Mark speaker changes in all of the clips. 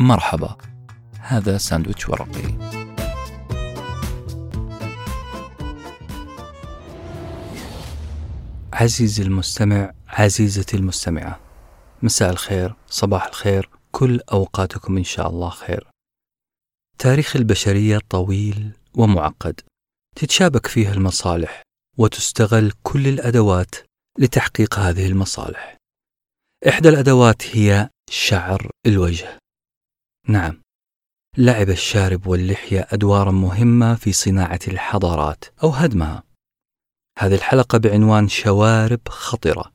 Speaker 1: مرحبا. هذا ساندويتش ورقي. عزيزي المستمع عزيزتي المستمعة مساء الخير صباح الخير كل أوقاتكم إن شاء الله خير. تاريخ البشرية طويل ومعقد تتشابك فيه المصالح وتستغل كل الأدوات لتحقيق هذه المصالح. إحدى الأدوات هي شعر الوجه. نعم. لعب الشارب واللحية أدوارا مهمة في صناعة الحضارات أو هدمها. هذه الحلقة بعنوان شوارب خطرة.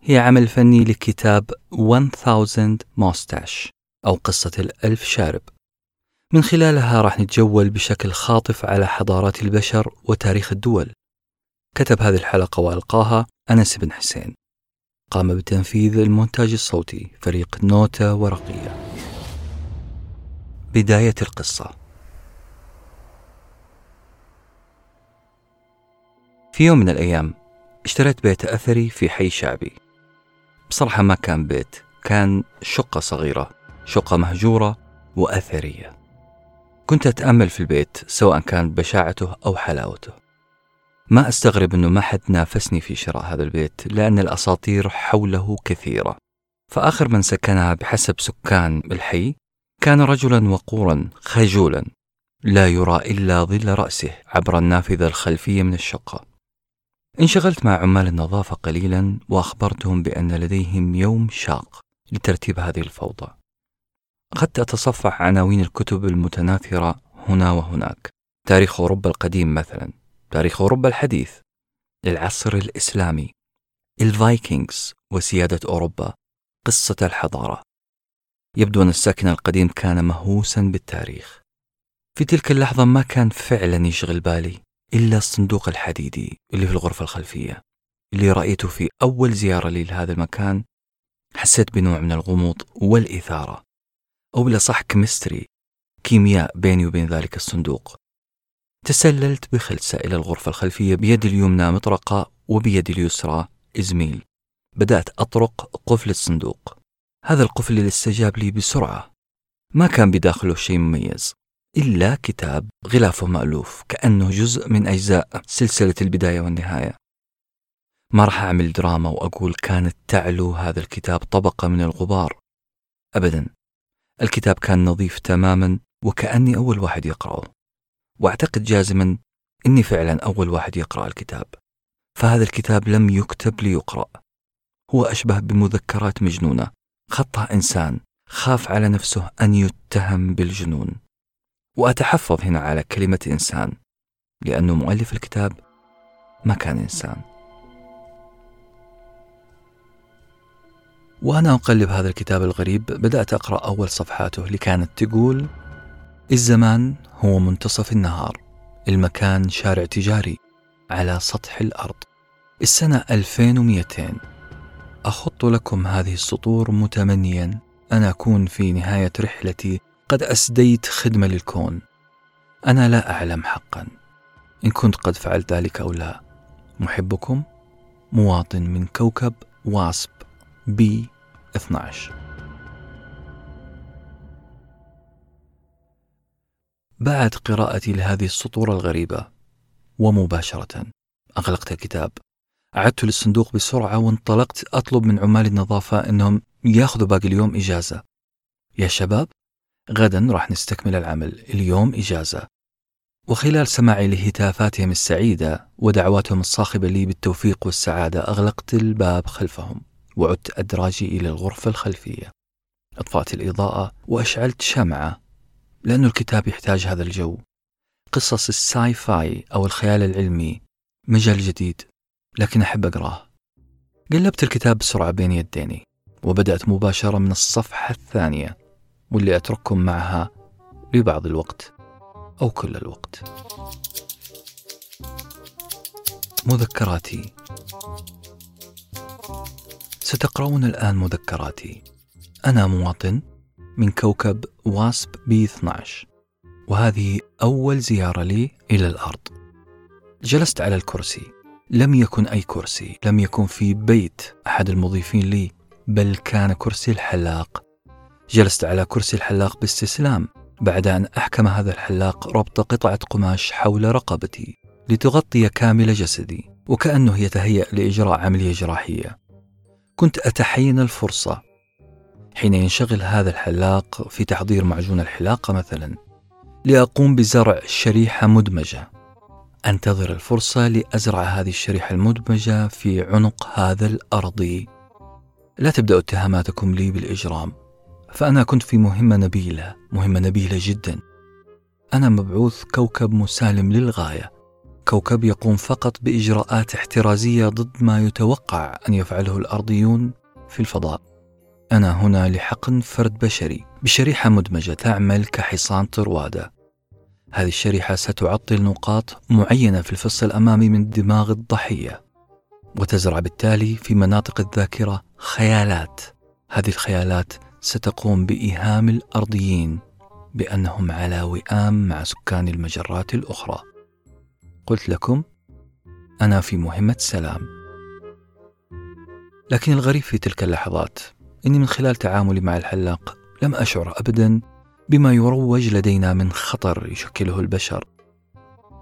Speaker 1: هي عمل فني لكتاب 1000 موستاش أو قصة الألف شارب. من خلالها راح نتجول بشكل خاطف على حضارات البشر وتاريخ الدول. كتب هذه الحلقة وألقاها أنس بن حسين. قام بتنفيذ المونتاج الصوتي فريق نوتة ورقية. بداية القصة. في يوم من الأيام اشتريت بيت أثري في حي شعبي. بصراحة ما كان بيت كان شقة صغيرة شقة مهجورة وأثرية. كنت أتأمل في البيت سواء كان بشاعته أو حلاوته. ما أستغرب أنه ما حد نافسني في شراء هذا البيت لأن الأساطير حوله كثيرة. فآخر من سكنها بحسب سكان الحي كان رجلا وقورا خجولا لا يرى إلا ظل رأسه عبر النافذة الخلفية من الشقة انشغلت مع عمال النظافة قليلا وأخبرتهم بأن لديهم يوم شاق لترتيب هذه الفوضى. أخذت أتصفح عناوين الكتب المتناثرة هنا وهناك. تاريخ أوروبا القديم مثلا تاريخ أوروبا الحديث العصر الإسلامي الفايكنجز وسيادة أوروبا قصة الحضارة. يبدو أن الساكن القديم كان مهووسا بالتاريخ. في تلك اللحظة ما كان فعلا يشغل بالي إلا الصندوق الحديدي اللي في الغرفة الخلفية اللي رأيته في أول زيارة لي لهذا المكان. حسيت بنوع من الغموض والإثارة أو بالأصح كمستري كيمياء بيني وبين ذلك الصندوق. تسللت بخلسة إلى الغرفة الخلفية بيدي اليمنى مطرقة وبيدي اليسرى إزميل. بدأت أطرق قفل الصندوق. هذا القفل اللي استجاب لي بسرعة. ما كان بداخله شيء مميز إلا كتاب غلافه مألوف كأنه جزء من أجزاء سلسلة البداية والنهاية. ما راح أعمل دراما وأقول كانت تعلو هذا الكتاب طبقة من الغبار. أبدا الكتاب كان نظيف تماما وكأني أول واحد يقرأه. وأعتقد جازما إني فعلا أول واحد يقرأ الكتاب. فهذا الكتاب لم يكتب ليقرأ. هو أشبه بمذكرات مجنونة. خطها إنسان خاف على نفسه أن يتهم بالجنون. وأتحفظ هنا على كلمة إنسان لأنه مؤلف الكتاب ما كان إنسان. وأنا أقلب هذا الكتاب الغريب بدأت أقرأ أول صفحاته اللي كانت تقول الزمان هو منتصف النهار المكان شارع تجاري على سطح الأرض. السنة 2200 أخط لكم هذه السطور متمنيا. أن أكون في نهاية رحلتي. قد أسديت خدمة للكون. أنا لا أعلم حقا. إن كنت قد فعلت ذلك أو لا. محبكم مواطن من كوكب واسب بي 12 بعد قراءتي لهذه السطور الغريبة ومباشرة أغلقت الكتاب. عدت للصندوق بسرعة وانطلقت أطلب من عمال النظافة أنهم ياخذوا باقي اليوم إجازة. يا شباب غدا راح نستكمل العمل. اليوم إجازة. وخلال سماعي لهتافاتهم السعيدة ودعواتهم الصاخبة لي بالتوفيق والسعادة أغلقت الباب خلفهم وعدت أدراجي إلى الغرفة الخلفية. أطفأت الإضاءة وأشعلت شمعة لأن الكتاب يحتاج هذا الجو. قصص الساي فاي أو الخيال العلمي مجال جديد. لكن أحب أقرأه. قلبت الكتاب بسرعة بين يديني وبدأت مباشرة من الصفحة الثانية واللي أترككم معها لبعض الوقت أو كل الوقت. مذكراتي. ستقرؤون الآن مذكراتي. أنا مواطن من كوكب واسب بي 12 وهذه أول زيارة لي إلى الأرض. جلست على الكرسي. لم يكن أي كرسي لم يكن في بيت أحد المضيفين لي بل كان كرسي الحلاق. جلست على كرسي الحلاق باستسلام بعد أن أحكم هذا الحلاق ربط قطعة قماش حول رقبتي لتغطي كامل جسدي وكأنه يتهيأ لإجراء عملية جراحية كنت أتحين الفرصة. حين ينشغل هذا الحلاق في تحضير معجون الحلاقة مثلا لأقوم بزرع شريحة مدمجة. أنتظر الفرصة لأزرع هذه الشريحة المدمجة في عنق هذا الأرضي لا تبدأ اتهاماتكم لي بالإجرام فأنا كنت في مهمة نبيلة مهمة نبيلة جدا. أنا مبعوث كوكب مسالم للغاية. كوكب يقوم فقط بإجراءات احترازية ضد ما يتوقع أن يفعله الأرضيون في الفضاء. أنا هنا لحقن فرد بشري بشريحة مدمجة تعمل كحصان طروادة. هذه الشريحة ستعطل نقاط معينة في الفص الأمامي من دماغ الضحية وتزرع بالتالي في مناطق الذاكرة خيالات. هذه الخيالات ستقوم بإيهام الأرضيين بأنهم على وئام مع سكان المجرات الأخرى. قلت لكم أنا في مهمة سلام. لكن الغريب في تلك اللحظات إني من خلال تعاملي مع الحلاق لم أشعر أبدا بما يروج لدينا من خطر يشكله البشر.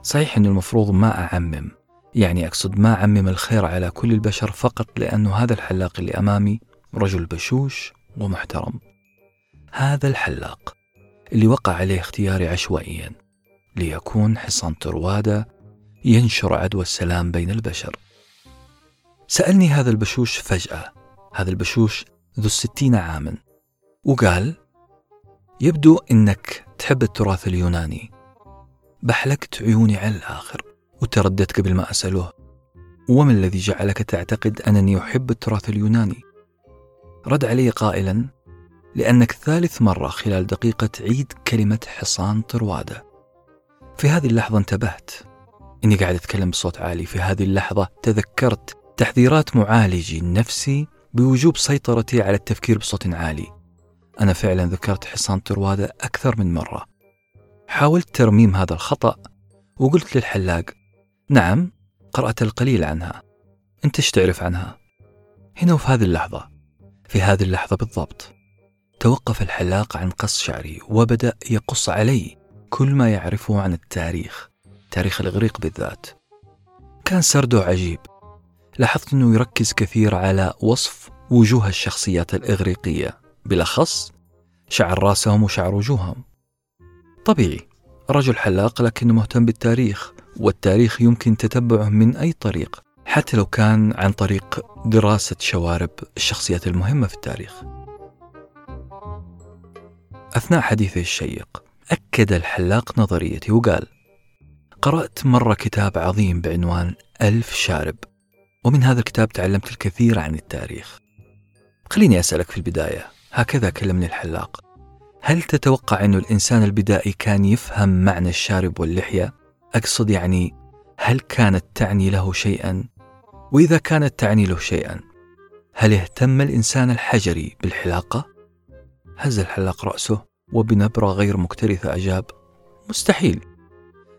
Speaker 1: صحيح أن المفروض ما أعمم يعني أقصد ما أعمم الخير على كل البشر فقط لأن هذا الحلاق اللي أمامي رجل بشوش ومحترم. هذا الحلاق اللي وقع عليه اختياري عشوائيا ليكون حصان طروادة ينشر عدوى السلام بين البشر. سألني هذا البشوش فجأة هذا البشوش ذو الستين عاما وقال يبدو أنك تحب التراث اليوناني. بحلقت عيوني على الآخر وترددت قبل ما أسأله وما الذي جعلك تعتقد أنني أحب التراث اليوناني؟ رد علي قائلا لأنك ثالث مرة خلال دقيقة تعيد كلمة حصان طروادة في هذه اللحظة انتبهت. إني قاعد أتكلم بصوت عالي. في هذه اللحظة تذكرت تحذيرات معالجي النفسي بوجوب سيطرتي على التفكير بصوت عالي. أنا فعلا ذكرت حصان طروادة أكثر من مرة. حاولت ترميم هذا الخطأ وقلت للحلاق نعم قرأت القليل عنها. أنت إيش تعرف عنها؟ هنا وفي هذه اللحظة في هذه اللحظة بالضبط توقف الحلاق عن قص شعري وبدأ يقص علي كل ما يعرفه عن التاريخ تاريخ الإغريق بالذات. كان سرده عجيب. لاحظت أنه يركز كثير على وصف وجوه الشخصيات الإغريقية. بالأخص شعر راسهم وشعر وجوههم. طبيعي رجل حلاق لكنه مهتم بالتاريخ والتاريخ يمكن تتبعه من أي طريق حتى لو كان عن طريق دراسة شوارب الشخصيات المهمة في التاريخ. أثناء حديثه الشيق أكد الحلاق نظريتي وقال قرأت مرة كتاب عظيم بعنوان ألف شارب ومن هذا الكتاب تعلمت الكثير عن التاريخ. خليني أسألك في البداية هكذا كلمني الحلاق هل تتوقع أن الإنسان البدائي كان يفهم معنى الشارب واللحية؟ أقصد يعني هل كانت تعني له شيئا؟ وإذا كانت تعني له شيئا هل اهتم الإنسان الحجري بالحلاقة؟ هز الحلاق رأسه وبنبرة غير مكترثة أجاب مستحيل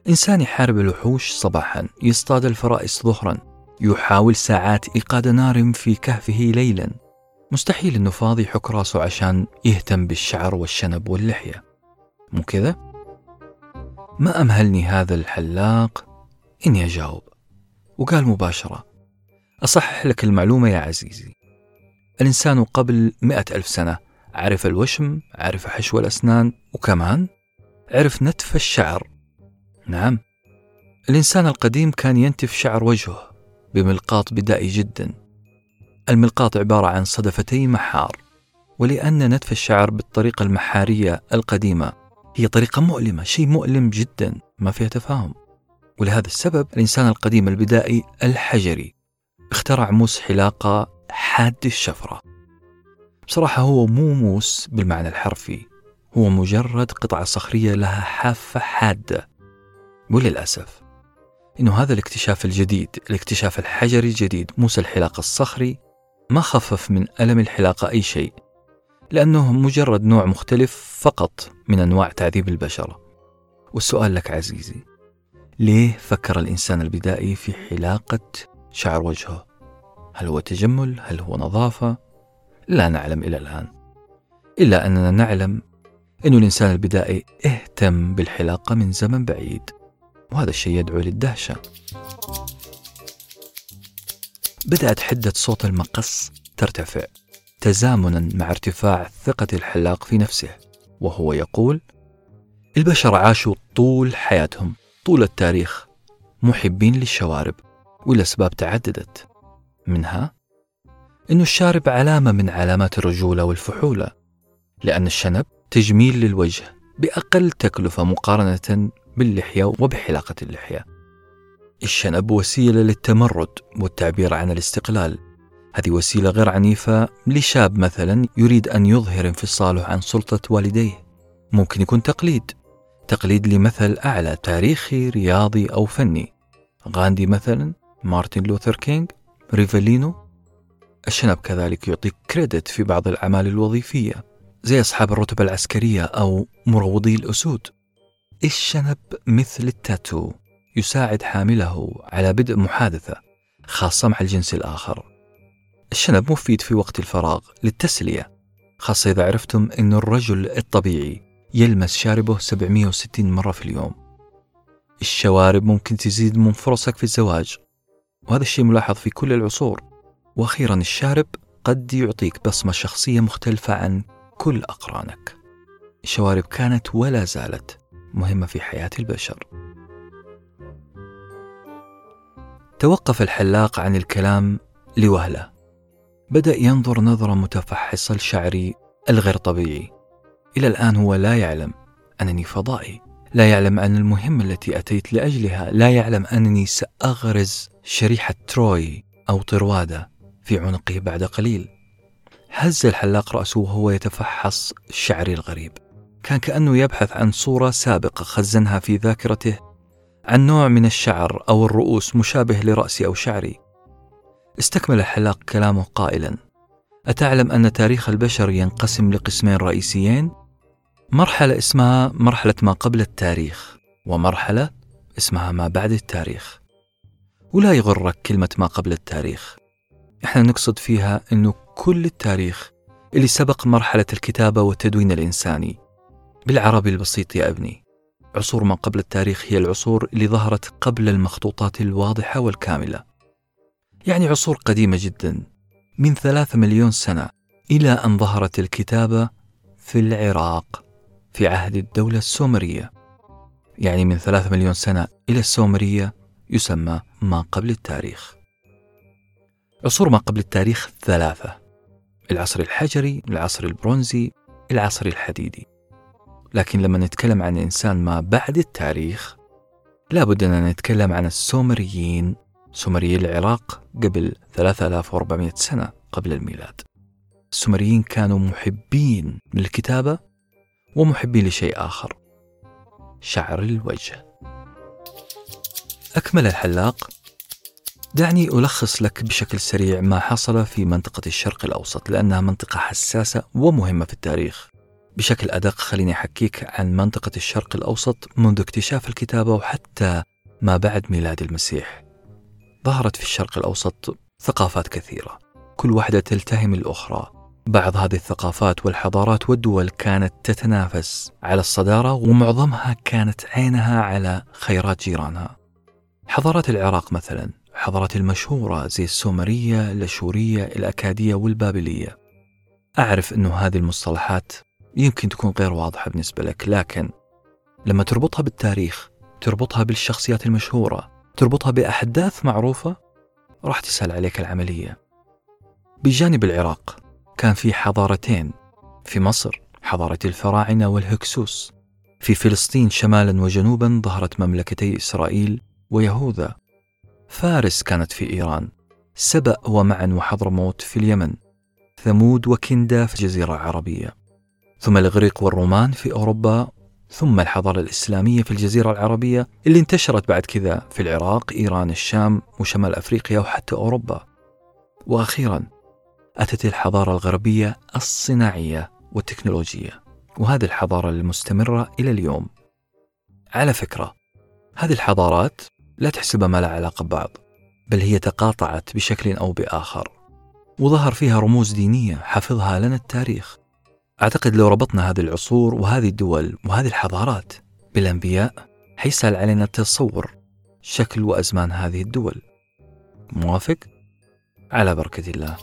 Speaker 1: إنسان يحارب الوحوش صباحا يصطاد الفرائس ظهرا يحاول ساعات إيقاد نار في كهفه ليلا مستحيل إنه فاضي يحك راسه عشان يهتم بالشعر والشنب واللحية. مو كذا؟ ما أمهلني هذا الحلاق. إني أجاوب. وقال مباشرة أصحح لك المعلومة يا عزيزي. الإنسان قبل مئة ألف سنة عرف الوشم عرف حشو الأسنان وكمان عرف نتف الشعر. نعم. الإنسان القديم كان ينتف شعر وجهه بملقاط بدائي جدا. الملقاط عبارة عن صدفتي محار ولأن نتف الشعر بالطريقة المحارية القديمة هي طريقة مؤلمة شيء مؤلم جدا ما فيها تفاهم. ولهذا السبب الإنسان القديم البدائي الحجري اخترع موس حلاقة حاد الشفرة. بصراحة هو مو موس بالمعنى الحرفي هو مجرد قطعة صخرية لها حافة حادة. وللأسف إنه هذا الاكتشاف الجديد الاكتشاف الحجري الجديد موس الحلاقة الصخري ما خفف من ألم الحلاقة أي شيء لأنه مجرد نوع مختلف فقط من أنواع تعذيب البشر والسؤال لك عزيزي ليه فكر الإنسان البدائي في حلاقة شعر وجهه؟ هل هو تجمل؟ هل هو نظافة؟ لا نعلم إلى الآن إلا أننا نعلم أن الإنسان البدائي اهتم بالحلاقة من زمن بعيد وهذا الشيء يدعو للدهشة بدأت حدة صوت المقص ترتفع تزامنا مع ارتفاع ثقة الحلاق في نفسه وهو يقول البشر عاشوا طول حياتهم طول التاريخ محبين للشوارب والأسباب تعددت. منها أن الشارب علامة من علامات الرجولة والفحولة لأن الشنب تجميل للوجه بأقل تكلفة مقارنة باللحية وبحلاقة اللحية. الشنب وسيلة للتمرد والتعبير عن الاستقلال. هذه وسيلة غير عنيفة لشاب مثلا يريد أن يظهر انفصاله عن سلطة والديه. ممكن يكون تقليد. تقليد لمثل أعلى تاريخي رياضي أو فني. غاندي مثلا مارتن لوثر كينج ريفالينو الشنب كذلك يعطيك credit في بعض الأعمال الوظيفية زي أصحاب الرتب العسكرية أو مروضي الأسود. الشنب مثل التاتو. يساعد حامله على بدء محادثة خاصة مع الجنس الآخر. الشنب مفيد في وقت الفراغ للتسلية خاصة إذا عرفتم أن الرجل الطبيعي يلمس شاربه 760 مرة في اليوم. الشوارب ممكن تزيد من فرصك في الزواج وهذا الشيء ملاحظ في كل العصور. وأخيرا الشارب قد يعطيك بصمة شخصية مختلفة عن كل أقرانك. الشوارب كانت ولا زالت مهمة في حياة البشر. توقف الحلاق عن الكلام لوهلة. بدأ ينظر نظرة متفحصة لشعري الغير طبيعي. إلى الآن هو لا يعلم أنني فضائي. لا يعلم أن المهمة التي أتيت لأجلها لا يعلم أنني سأغرز شريحة تروي أو طروادة في عنقه بعد قليل. هز الحلاق رأسه وهو يتفحص شعري الغريب. كان كأنه يبحث عن صورة سابقة خزنها في ذاكرته عن نوع من الشعر أو الرؤوس مشابه لرأسي أو شعري. استكمل الحلاق كلامه قائلا. أتعلم أن تاريخ البشر ينقسم لقسمين رئيسيين؟ مرحلة اسمها مرحلة ما قبل التاريخ ومرحلة اسمها ما بعد التاريخ. ولا يغرك كلمة ما قبل التاريخ. إحنا نقصد فيها إنه كل التاريخ اللي سبق مرحلة الكتابة والتدوين الإنساني. بالعربي البسيط يا ابني. عصور ما قبل التاريخ هي العصور اللي ظهرت قبل المخطوطات الواضحة والكاملة. يعني عصور قديمة جدا من ثلاثة مليون سنة إلى أن ظهرت الكتابة في العراق في عهد الدولة السومرية. يعني من ثلاثة مليون سنة إلى السومرية يسمى ما قبل التاريخ. عصور ما قبل التاريخ ثلاثة العصر الحجري العصر البرونزي العصر الحديدي. لكن لما نتكلم عن إنسان ما بعد التاريخ لابد أن نتكلم عن السومريين سومريي العراق قبل 3400 سنة قبل الميلاد. السومريين كانوا محبين للكتابة ومحبين لشيء آخر شعر الوجه. أكمل الحلاق. دعني ألخص لك بشكل سريع ما حصل في منطقة الشرق الأوسط لأنها منطقة حساسة ومهمة في التاريخ. بشكل أدق خليني أحكيك عن منطقة الشرق الأوسط منذ اكتشاف الكتابة وحتى ما بعد ميلاد المسيح. ظهرت في الشرق الأوسط ثقافات كثيرة. كل واحدة تلتهم الأخرى. بعض هذه الثقافات والحضارات والدول كانت تتنافس على الصدارة ومعظمها كانت عينها على خيرات جيرانها. حضارات العراق مثلا الحضارات المشهورة زي السومرية الأشورية الأكادية والبابلية. أعرف أنه هذه المصطلحات يمكن تكون غير واضحة بالنسبة لك لكن لما تربطها بالتاريخ تربطها بالشخصيات المشهورة تربطها بأحداث معروفة راح تسهل عليك العملية. بجانب العراق كان في حضارتين في مصر حضارة الفراعنة والهكسوس في فلسطين شمالا وجنوبا ظهرت مملكتي إسرائيل ويهوذا. فارس كانت في إيران سبأ ومعن وحضرموت في اليمن ثمود وكندا في الجزيرة العربية. ثم الإغريق والرومان في أوروبا ثم الحضارة الإسلامية في الجزيرة العربية اللي انتشرت بعد كذا في العراق إيران الشام وشمال أفريقيا وحتى أوروبا. وأخيرا أتت الحضارة الغربية الصناعية والتكنولوجية وهذه الحضارة المستمرة إلى اليوم. على فكرة هذه الحضارات لا تحسبها ما لها علاقة ببعض بل هي تقاطعت بشكل أو بآخر وظهر فيها رموز دينية حفظها لنا التاريخ. أعتقد لو ربطنا هذه العصور وهذه الدول وهذه الحضارات بالأنبياء حيسهل علينا تصور شكل وأزمان هذه الدول. موافق؟ على بركة الله.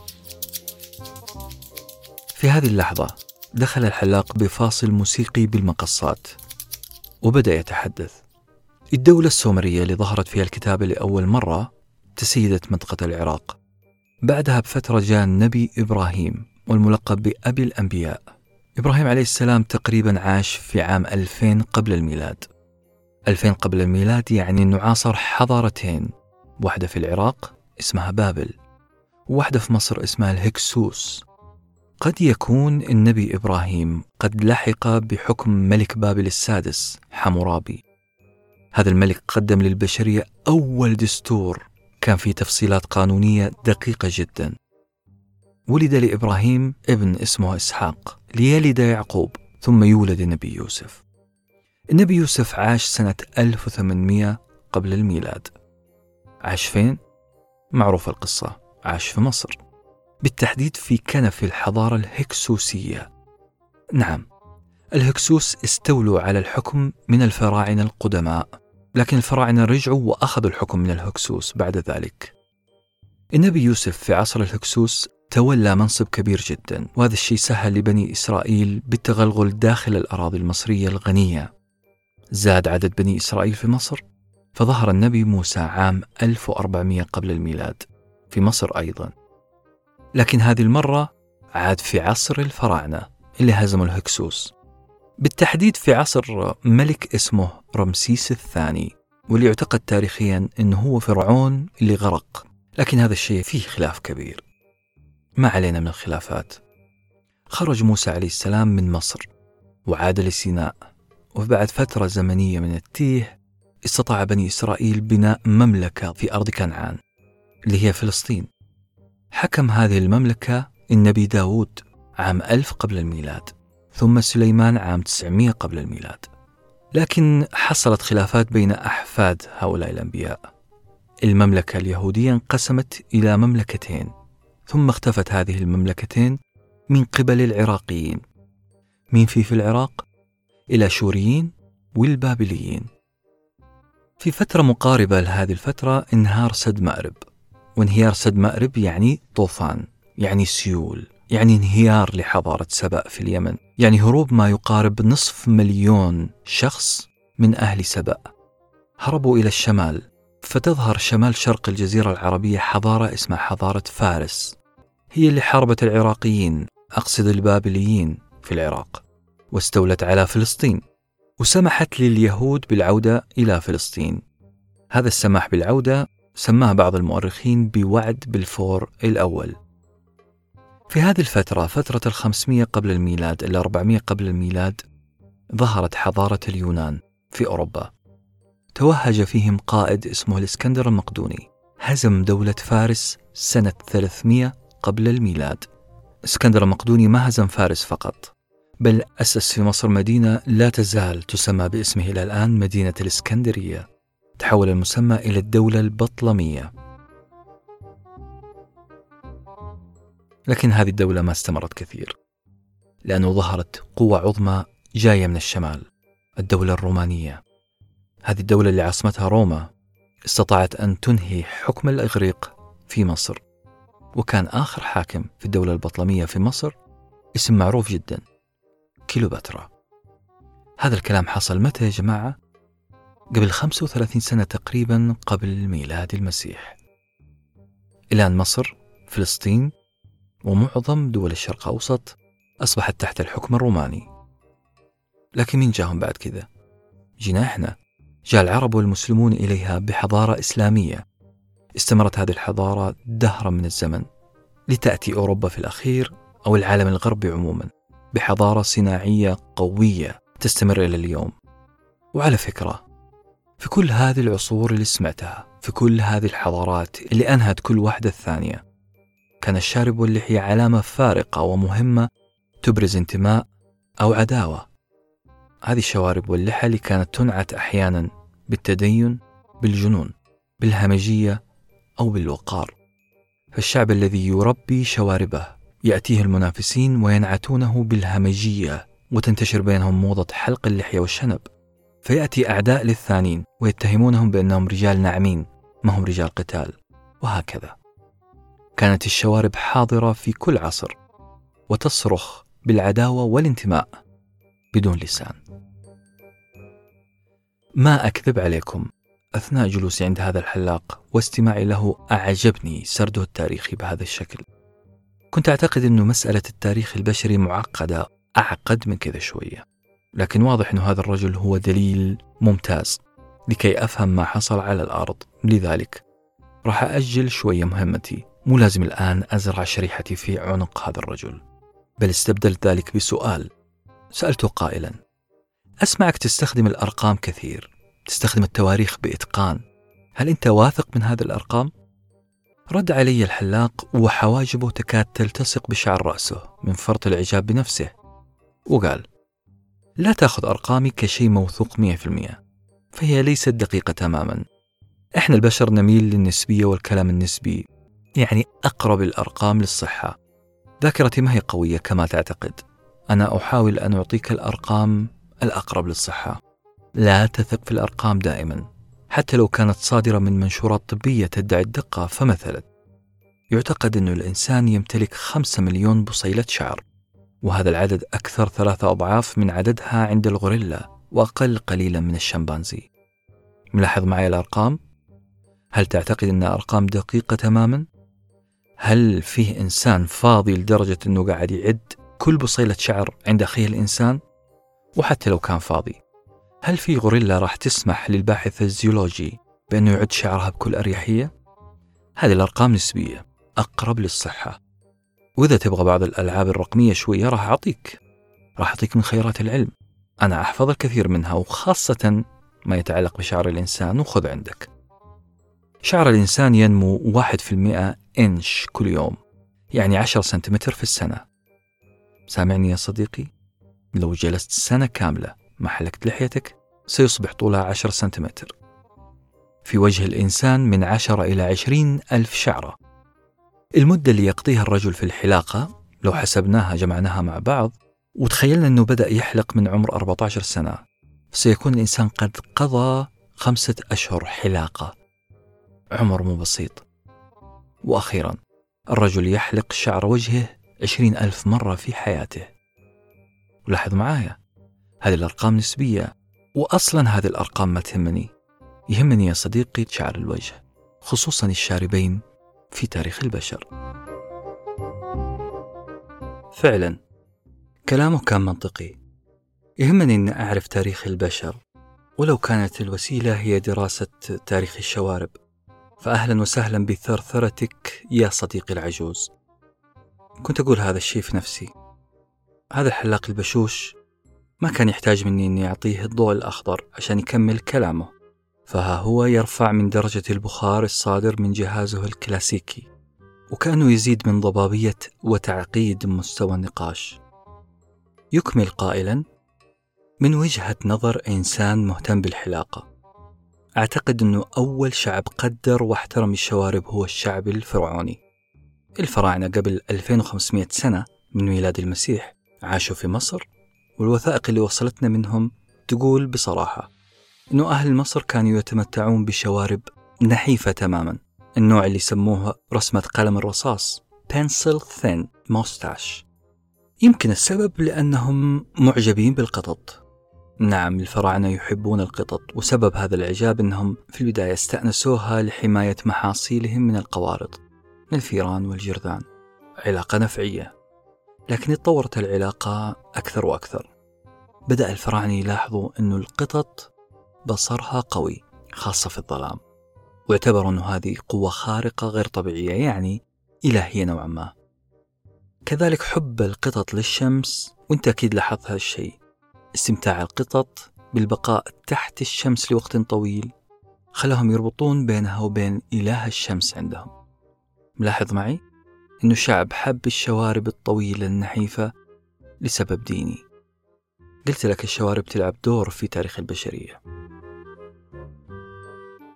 Speaker 1: في هذه اللحظة دخل الحلاق بفاصل موسيقي بالمقصات وبدأ يتحدث. الدولة السومرية اللي ظهرت فيها الكتابة لأول مرة تسيدت منطقة العراق. بعدها بفترة جاء النبي إبراهيم والملقب بأبي الأنبياء. إبراهيم عليه السلام تقريبا عاش في عام 2000 قبل الميلاد. 2000 قبل الميلاد يعني أنه عاصر حضارتين واحدة في العراق اسمها بابل وواحدة في مصر اسمها الهكسوس. قد يكون النبي إبراهيم قد لحق بحكم ملك بابل السادس حمورابي. هذا الملك قدم للبشرية أول دستور كان فيه تفصيلات قانونية دقيقة جدا. ولد لإبراهيم ابن اسمه إسحاق ليلد يعقوب ثم يولد النبي يوسف. النبي يوسف عاش سنة 1800 قبل الميلاد. عاش فين؟ معروف القصة عاش في مصر. بالتحديد في كنف الحضارة الهكسوسية. نعم الهكسوس استولوا على الحكم من الفراعنة القدماء لكن الفراعنة رجعوا وأخذوا الحكم من الهكسوس بعد ذلك. النبي يوسف في عصر الهكسوس تولى منصب كبير جدا وهذا الشيء سهل لبني إسرائيل بالتغلغل داخل الأراضي المصرية الغنية. زاد عدد بني إسرائيل في مصر؟ فظهر النبي موسى عام 1400 قبل الميلاد في مصر أيضا. لكن هذه المرة عاد في عصر الفراعنة اللي هزموا الهكسوس. بالتحديد في عصر ملك اسمه رمسيس الثاني واللي يعتقد تاريخيا إنه هو فرعون اللي غرق. لكن هذا الشيء فيه خلاف كبير. ما علينا من الخلافات. خرج موسى عليه السلام من مصر وعاد لسيناء وبعد فترة زمنية من التيه استطاع بني إسرائيل بناء مملكة في أرض كنعان اللي هي فلسطين. حكم هذه المملكة النبي داود عام ألف قبل الميلاد ثم سليمان عام 900 قبل الميلاد. لكن حصلت خلافات بين أحفاد هؤلاء الأنبياء. المملكة اليهودية انقسمت إلى مملكتين. ثم اختفت هذه المملكتين من قبل العراقيين مين في في العراق؟ الأشوريين والبابليين. في فترة مقاربة لهذه الفترة انهار سد مأرب. وانهيار سد مأرب يعني طوفان يعني سيول يعني انهيار لحضارة سبأ في اليمن يعني هروب ما يقارب نصف مليون شخص من أهل سبأ. هربوا إلى الشمال فتظهر شمال شرق الجزيرة العربية حضارة اسمها حضارة فارس. هي اللي حاربت العراقيين أقصد البابليين في العراق واستولت على فلسطين وسمحت لليهود بالعودة إلى فلسطين. هذا السماح بالعودة سماه بعض المؤرخين بوعد بالفور الأول. في هذه الفترة فترة الخمسمية قبل الميلاد إلى 400 قبل الميلاد ظهرت حضارة اليونان في أوروبا. توهج فيهم قائد اسمه الإسكندر المقدوني. هزم دولة فارس سنة 300 قبل الميلاد. إسكندر المقدوني ما هزم فارس فقط بل أسس في مصر مدينة لا تزال تسمى باسمه إلى الآن مدينة الإسكندرية تحول المسمى إلى الدولة البطلمية. لكن هذه الدولة ما استمرت كثير لأنه ظهرت قوة عظمى جاية من الشمال الدولة الرومانية. هذه الدولة اللي عاصمتها روما استطاعت أن تنهي حكم الإغريق في مصر. وكان آخر حاكم في الدولة البطلمية في مصر اسم معروف جدا كيلوباترا. هذا الكلام حصل متى يا جماعة؟ قبل 35 سنة تقريبا قبل ميلاد المسيح. الآن مصر فلسطين ومعظم دول الشرق الأوسط أصبحت تحت الحكم الروماني. لكن مين جاهم بعد كذا؟ جينا إحنا جاء العرب والمسلمون إليها بحضارة إسلامية. استمرت هذه الحضارة دهرا من الزمن لتأتي أوروبا في الأخير أو العالم الغربي عموما بحضارة صناعية قوية تستمر إلى اليوم. وعلى فكرة في كل هذه العصور اللي سمعتها في كل هذه الحضارات اللي أنهت كل واحدة الثانية كان الشارب واللحية علامة فارقة ومهمة تبرز انتماء أو عداوة. هذه الشوارب واللحى اللي كانت تنعت أحيانا بالتدين بالجنون بالهمجية أو بالوقار. فالشعب الذي يربي شواربه يأتيه المنافسين وينعتونه بالهمجية وتنتشر بينهم موضة حلق اللحية والشنب. فيأتي أعداء للثانين ويتهمونهم بأنهم رجال ناعمين ما هم رجال قتال. وهكذا. كانت الشوارب حاضرة في كل عصر وتصرخ بالعداوة والانتماء بدون لسان. ما أكذب عليكم أثناء جلوسي عند هذا الحلاق واستماعي له أعجبني سرده التاريخي بهذا الشكل. كنت أعتقد أن مسألة التاريخ البشري معقدة أعقد من كذا شوية. لكن واضح أن هذا الرجل هو دليل ممتاز لكي أفهم ما حصل على الأرض. لذلك راح أجل شوية مهمتي. مو لازم الآن أزرع شريحتي في عنق هذا الرجل. بل استبدلت ذلك بسؤال. سألته قائلا. أسمعك تستخدم الأرقام كثير. تستخدم التواريخ بإتقان. هل أنت واثق من هذه الأرقام؟ رد علي الحلاق وحواجبه تكاد تلتصق بشعر رأسه من فرط الإعجاب بنفسه وقال لا تأخذ أرقامي كشيء موثوق 100% فهي ليست دقيقة تماما. إحنا البشر نميل للنسبية والكلام النسبي يعني أقرب الأرقام للصحة. ذاكرتي ما هي قوية كما تعتقد. أنا أحاول أن أعطيك الأرقام الأقرب للصحة. لا تثق في الأرقام دائما حتى لو كانت صادرة من منشورات طبية تدعي الدقة فمثلا يعتقد أن الإنسان يمتلك خمسة مليون بصيلة شعر وهذا العدد أكثر ثلاثة أضعاف من عددها عند الغوريلا وأقل قليلا من الشمبانزي ملاحظ معي الأرقام؟ هل تعتقد أنها أرقام دقيقة تماما؟ هل فيه إنسان فاضي لدرجة أنه قاعد يعد كل بصيلة شعر عند أخيه الإنسان؟ وحتى لو كان فاضي هل في غوريلا راح تسمح للباحث الزيولوجي بأنه يعد شعرها بكل أريحية؟ هذه الأرقام نسبية أقرب للصحة. وإذا تبغى بعض الألعاب الرقمية شوية راح أعطيك. راح أعطيك من خيرات العلم. أنا أحفظ الكثير منها وخاصة ما يتعلق بشعر الإنسان وخذ عندك. شعر الإنسان ينمو واحد في المئة إنش كل يوم يعني عشر سنتيمتر في السنة. سامعني يا صديقي؟ لو جلست سنة كاملة ما حلقت لحيتك سيصبح طولها عشر سنتيمتر. في وجه الإنسان من عشرة إلى عشرين ألف شعرة. المدة اللي يقضيها الرجل في الحلاقة لو حسبناها جمعناها مع بعض وتخيلنا أنه بدأ يحلق من عمر 14 سنة سيكون الإنسان قد قضى خمسة أشهر حلاقة. عمر مو بسيط. وأخيرا الرجل يحلق شعر وجهه عشرين ألف مرة في حياته. ولاحظ معايا؟ هذه الأرقام نسبية وأصلا هذه الأرقام ما تهمني. يهمني يا صديقي شعر الوجه خصوصا الشاربين في تاريخ البشر. فعلا كلامه كان منطقي. يهمني أن أعرف تاريخ البشر ولو كانت الوسيلة هي دراسة تاريخ الشوارب. فأهلا وسهلا بثرثرتك يا صديقي العجوز. كنت أقول هذا الشيء في نفسي. هذا الحلاق البشوش ما كان يحتاج مني أني أعطيه الضوء الأخضر عشان يكمل كلامه. فها هو يرفع من درجة البخار الصادر من جهازه الكلاسيكي وكأنه يزيد من ضبابية وتعقيد مستوى النقاش. يكمل قائلا من وجهة نظر إنسان مهتم بالحلاقة. أعتقد أنه أول شعب قدر واحترم الشوارب هو الشعب الفرعوني. الفراعنة قبل 2500 سنة من ميلاد المسيح عاشوا في مصر والوثائق اللي وصلتنا منهم تقول بصراحة أنه أهل مصر كانوا يتمتعون بشوارب نحيفة تماما النوع اللي يسموه رسمة قلم الرصاص pencil thin mustache يمكن السبب لأنهم معجبين بالقطط. نعم الفراعنة يحبون القطط وسبب هذا الإعجاب أنهم في البداية استأنسوها لحماية محاصيلهم من القوارض من الفيران والجرذان علاقة نفعية. لكن اتطورت العلاقة أكثر وأكثر. بدأ الفراعنة يلاحظوا أن القطط بصرها قوي خاصة في الظلام واعتبروا أن هذه قوة خارقة غير طبيعية يعني إلهية نوعا ما. كذلك حب القطط للشمس وأنت أكيد لاحظت هذا الشيء. استمتاع القطط بالبقاء تحت الشمس لوقت طويل خلاهم يربطون بينها وبين إله الشمس عندهم. ملاحظ معي؟ أنه شعب حب الشوارب الطويلة النحيفة لسبب ديني. قلت لك الشوارب تلعب دور في تاريخ البشرية.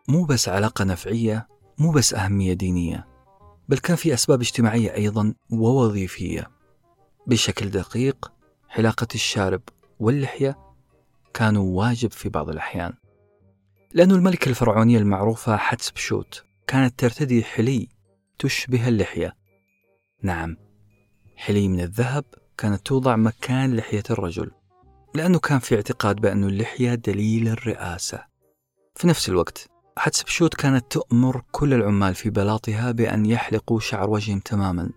Speaker 1: مو بس علاقة نفعية مو بس أهمية دينية بل كان في أسباب اجتماعية أيضا ووظيفية. بشكل دقيق حلاقة الشارب واللحية كانوا واجب في بعض الأحيان. لأن الملكة الفرعونية المعروفة حتسبشوت كانت ترتدي حلي تشبه اللحية. نعم حلي من الذهب كانت توضع مكان لحية الرجل لأنه كان في اعتقاد بأن اللحية دليل الرئاسة. في نفس الوقت حتسبشوت كانت تؤمر كل العمال في بلاطها بأن يحلقوا شعر وجههم تماما.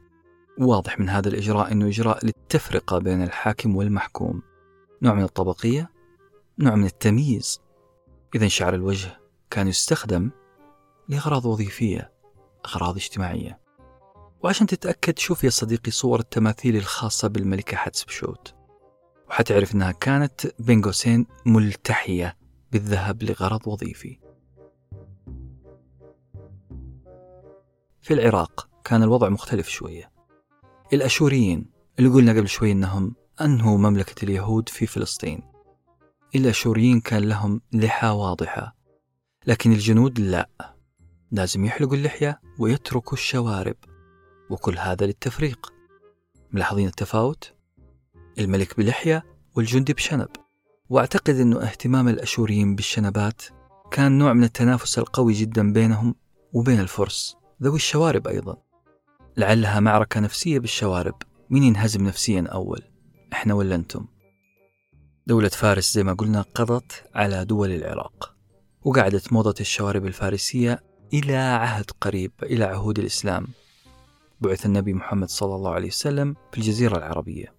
Speaker 1: واضح من هذا الإجراء أنه إجراء للتفرقة بين الحاكم والمحكوم. نوع من الطبقية نوع من التمييز. إذا شعر الوجه كان يستخدم لأغراض وظيفية أغراض اجتماعية. وعشان تتأكد شوف يا صديقي صور التماثيل الخاصة بالملكة حتسبشوت. وحتعرف أنها كانت بين قوسين ملتحية بالذهب لغرض وظيفي. في العراق كان الوضع مختلف شوية. الأشوريين اللي قلنا قبل شوي أنهم أنهوا مملكة اليهود في فلسطين. الأشوريين كان لهم لحى واضحة لكن الجنود لا. لازم يحلقوا اللحية ويتركوا الشوارب. وكل هذا للتفريق. ملاحظين التفاوت؟ الملك بلحية والجندي بشنب. وأعتقد أنه اهتمام الأشوريين بالشنبات كان نوع من التنافس القوي جدا بينهم وبين الفرس ذوي الشوارب أيضا. لعلها معركة نفسية بالشوارب. مين ينهزم نفسيا أول؟ إحنا ولا أنتم؟ دولة فارس زي ما قلنا قضت على دول العراق وقعدت موضة الشوارب الفارسية إلى عهد قريب إلى عهود الإسلام. بعث النبي محمد صلى الله عليه وسلم في الجزيرة العربية.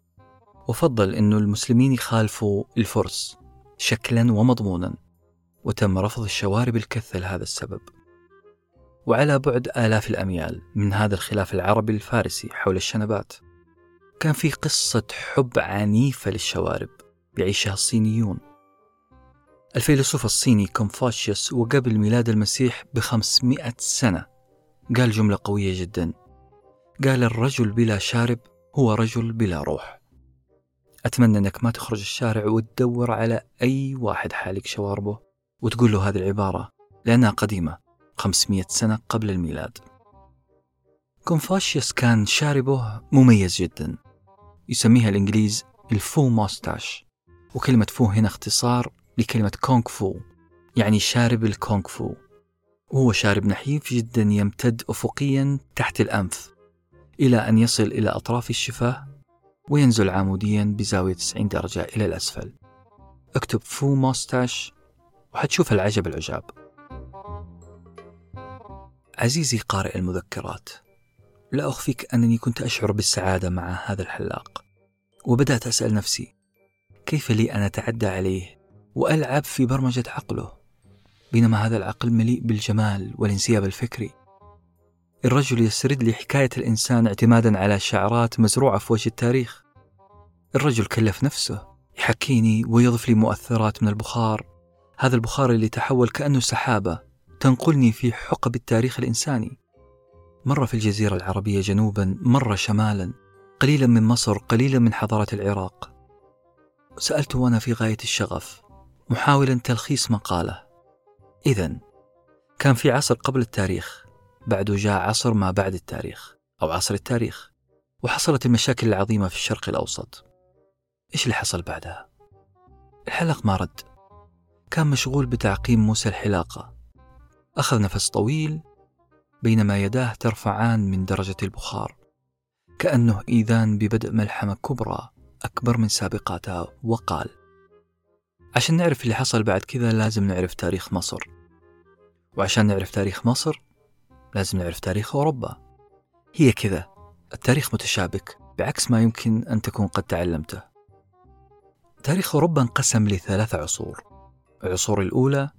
Speaker 1: وفضل أن المسلمين يخالفوا الفرس شكلا ومضمونا وتم رفض الشوارب الكثة لهذا السبب. وعلى بعد آلاف الأميال من هذا الخلاف العربي الفارسي حول الشنبات كان في قصة حب عنيفة للشوارب يعيشها الصينيون. الفيلسوف الصيني كونفوشيوس وقبل ميلاد المسيح بخمسمائة سنة قال جملة قوية جدا. قال الرجل بلا شارب هو رجل بلا روح. أتمنى أنك ما تخرج الشارع وتدور على أي واحد حالق شواربه وتقول له هذه العبارة لأنها قديمة 500 سنة قبل الميلاد. كونفوشيوس كان شاربه مميز جدا. يسميها الإنجليز ال Fu mustache وكلمة Fu هنا اختصار لكلمة كونغ فو يعني شارب الكونغ فو. وهو شارب نحيف جدا يمتد أفقيا تحت الأنف. إلى أن يصل إلى أطراف الشفاه وينزل عموديا بزاوية 90 درجة إلى الأسفل. اكتب Fu mustache وحتشوف العجب العجاب. عزيزي قارئ المذكرات لا أخفيك أنني كنت أشعر بالسعادة مع هذا الحلاق. وبدأت أسأل نفسي كيف لي أن أتعدى عليه وألعب في برمجة عقله؟ بينما هذا العقل مليء بالجمال والانسياب الفكري. الرجل يسرد لي حكاية الإنسان اعتمادا على شعرات مزروعة في وجه التاريخ. الرجل كلف نفسه يحكيني ويضيف لي مؤثرات من البخار. هذا البخار اللي تحول كأنه سحابة تنقلني في حقب التاريخ الإنساني. مرة في الجزيرة العربية جنوبا مرة شمالا قليلا من مصر قليلا من حضارة العراق. سألته وأنا في غاية الشغف محاولا تلخيص مقالة. إذا كان في عصر قبل التاريخ. بعده جاء عصر ما بعد التاريخ أو عصر التاريخ وحصلت المشاكل العظيمة في الشرق الأوسط. إيش اللي حصل بعدها؟ الحلق ما رد. كان مشغول بتعقيم موسى الحلاقة. أخذ نفس طويل بينما يداه ترفعان من درجة البخار. كأنه إيذان ببدء ملحمة كبرى أكبر من سابقاتها وقال عشان نعرف اللي حصل بعد كذا لازم نعرف تاريخ مصر. وعشان نعرف تاريخ مصر لازم نعرف تاريخ أوروبا. هي كذا. التاريخ متشابك بعكس ما يمكن أن تكون قد تعلمته. تاريخ أوروبا انقسم لثلاث عصور. العصور الأولى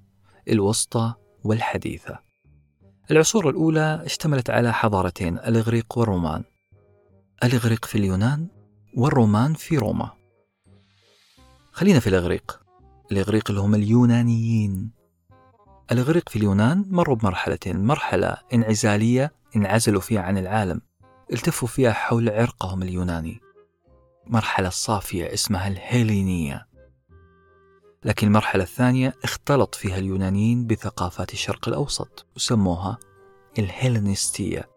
Speaker 1: الوسطى والحديثة. العصور الأولى اشتملت على حضارتين الإغريق والرومان. الإغريق في اليونان والرومان في روما. خلينا في الإغريق. الإغريق اللي هم اليونانيين. الإغريق في اليونان مروا بمرحلتين. مرحلة انعزالية انعزلوا فيها عن العالم التفوا فيها حول عرقهم اليوناني. مرحلة صافية اسمها الهيلينية. لكن المرحلة الثانية اختلط فيها اليونانيين بثقافات الشرق الأوسط وسموها الهيلينستية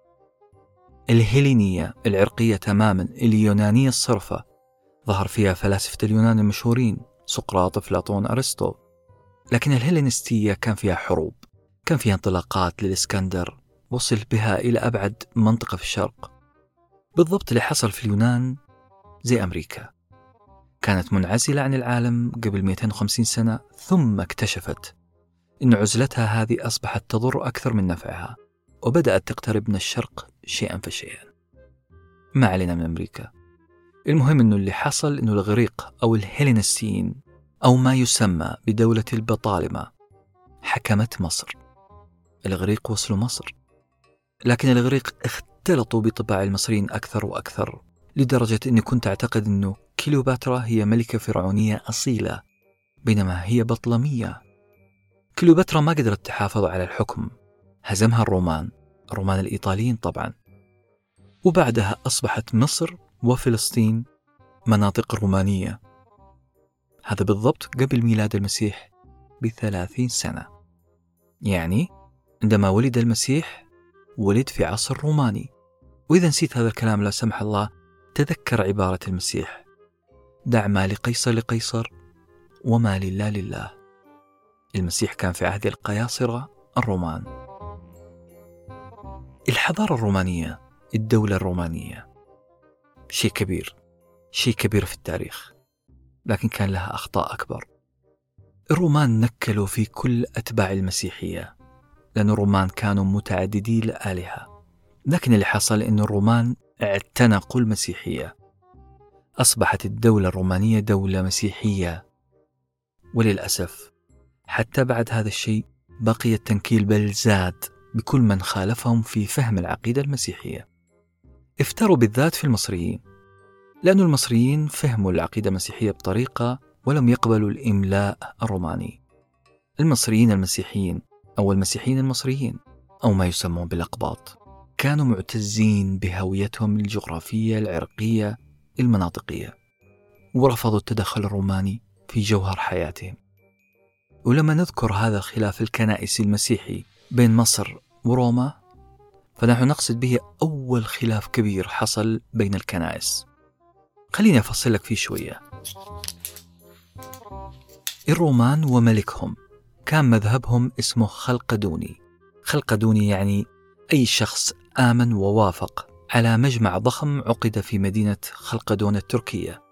Speaker 1: الهيلينية العرقية تماما اليونانية الصرفة. ظهر فيها فلاسفة اليونان المشهورين سقراط أفلاطون أرسطو. لكن الهيلينستية كان فيها حروب كان فيها انطلاقات للإسكندر وصل بها إلى أبعد منطقة في الشرق. بالضبط اللي حصل في اليونان زي أمريكا. كانت منعزلة عن العالم قبل 250 سنة ثم اكتشفت أن عزلتها هذه أصبحت تضر أكثر من نفعها وبدأت تقترب من الشرق شيئا فشيئا. ما علينا من أمريكا. المهم أنه اللي حصل أنه الإغريق أو الهيلينستيين أو ما يسمى بدولة البطالمة حكمت مصر. الإغريق وصلوا مصر. لكن الإغريق اختلطوا بطباع المصريين أكثر وأكثر لدرجة أني كنت أعتقد أنه كليوباترا هي ملكة فرعونية أصيلة بينما هي بطلمية. كليوباترا ما قدرت تحافظ على الحكم. هزمها الرومان الرومان الإيطاليين طبعا. وبعدها أصبحت مصر وفلسطين مناطق رومانية. هذا بالضبط قبل ميلاد المسيح بثلاثين سنة. يعني عندما ولد المسيح ولد في عصر روماني. وإذا نسيت هذا الكلام لا سمح الله تذكر عبارة المسيح دع ما لقيصر لقيصر وما لله لله. المسيح كان في عهد القياصرة الرومان. الحضارة الرومانية الدولة الرومانية شيء كبير شيء كبير في التاريخ. لكن كان لها أخطاء أكبر. الرومان نكلوا في كل أتباع المسيحية لأن الرومان كانوا متعددي الآلهة لكن اللي حصل أن الرومان اعتنقوا المسيحية أصبحت الدولة الرومانية دولة مسيحية. وللأسف حتى بعد هذا الشيء بقي التنكيل بل زاد بكل من خالفهم في فهم العقيدة المسيحية. افتروا بالذات في المصريين. لأن المصريين فهموا العقيدة المسيحية بطريقة ولم يقبلوا الإملاء الروماني. المصريين المسيحيين أو المسيحيين المصريين أو ما يسمون بالأقباط كانوا معتزين بهويتهم الجغرافية العرقية المناطقية ورفضوا التدخل الروماني في جوهر حياتهم. ولما نذكر هذا الخلاف الكنائسي المسيحي بين مصر وروما فنحن نقصد به أول خلاف كبير حصل بين الكنائس. خليني أفصل لك فيه شوية. الرومان وملكهم كان مذهبهم اسمه خلقدوني. خلقدوني يعني أي شخص آمن ووافق على مجمع ضخم عقد في مدينة خلقدون التركية.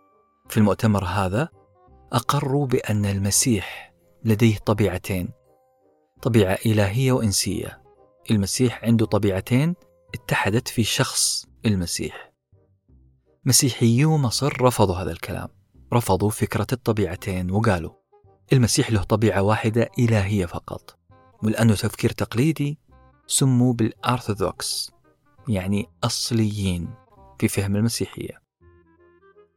Speaker 1: في المؤتمر هذا أقروا بأن المسيح لديه طبيعتين طبيعة إلهية وإنسية. المسيح عنده طبيعتين اتحدت في شخص المسيح. مسيحيو مصر رفضوا هذا الكلام. رفضوا فكرة الطبيعتين وقالوا المسيح له طبيعة واحدة إلهية فقط. ولأنه تفكير تقليدي سموا بالأرثوذكس يعني أصليين في فهم المسيحية.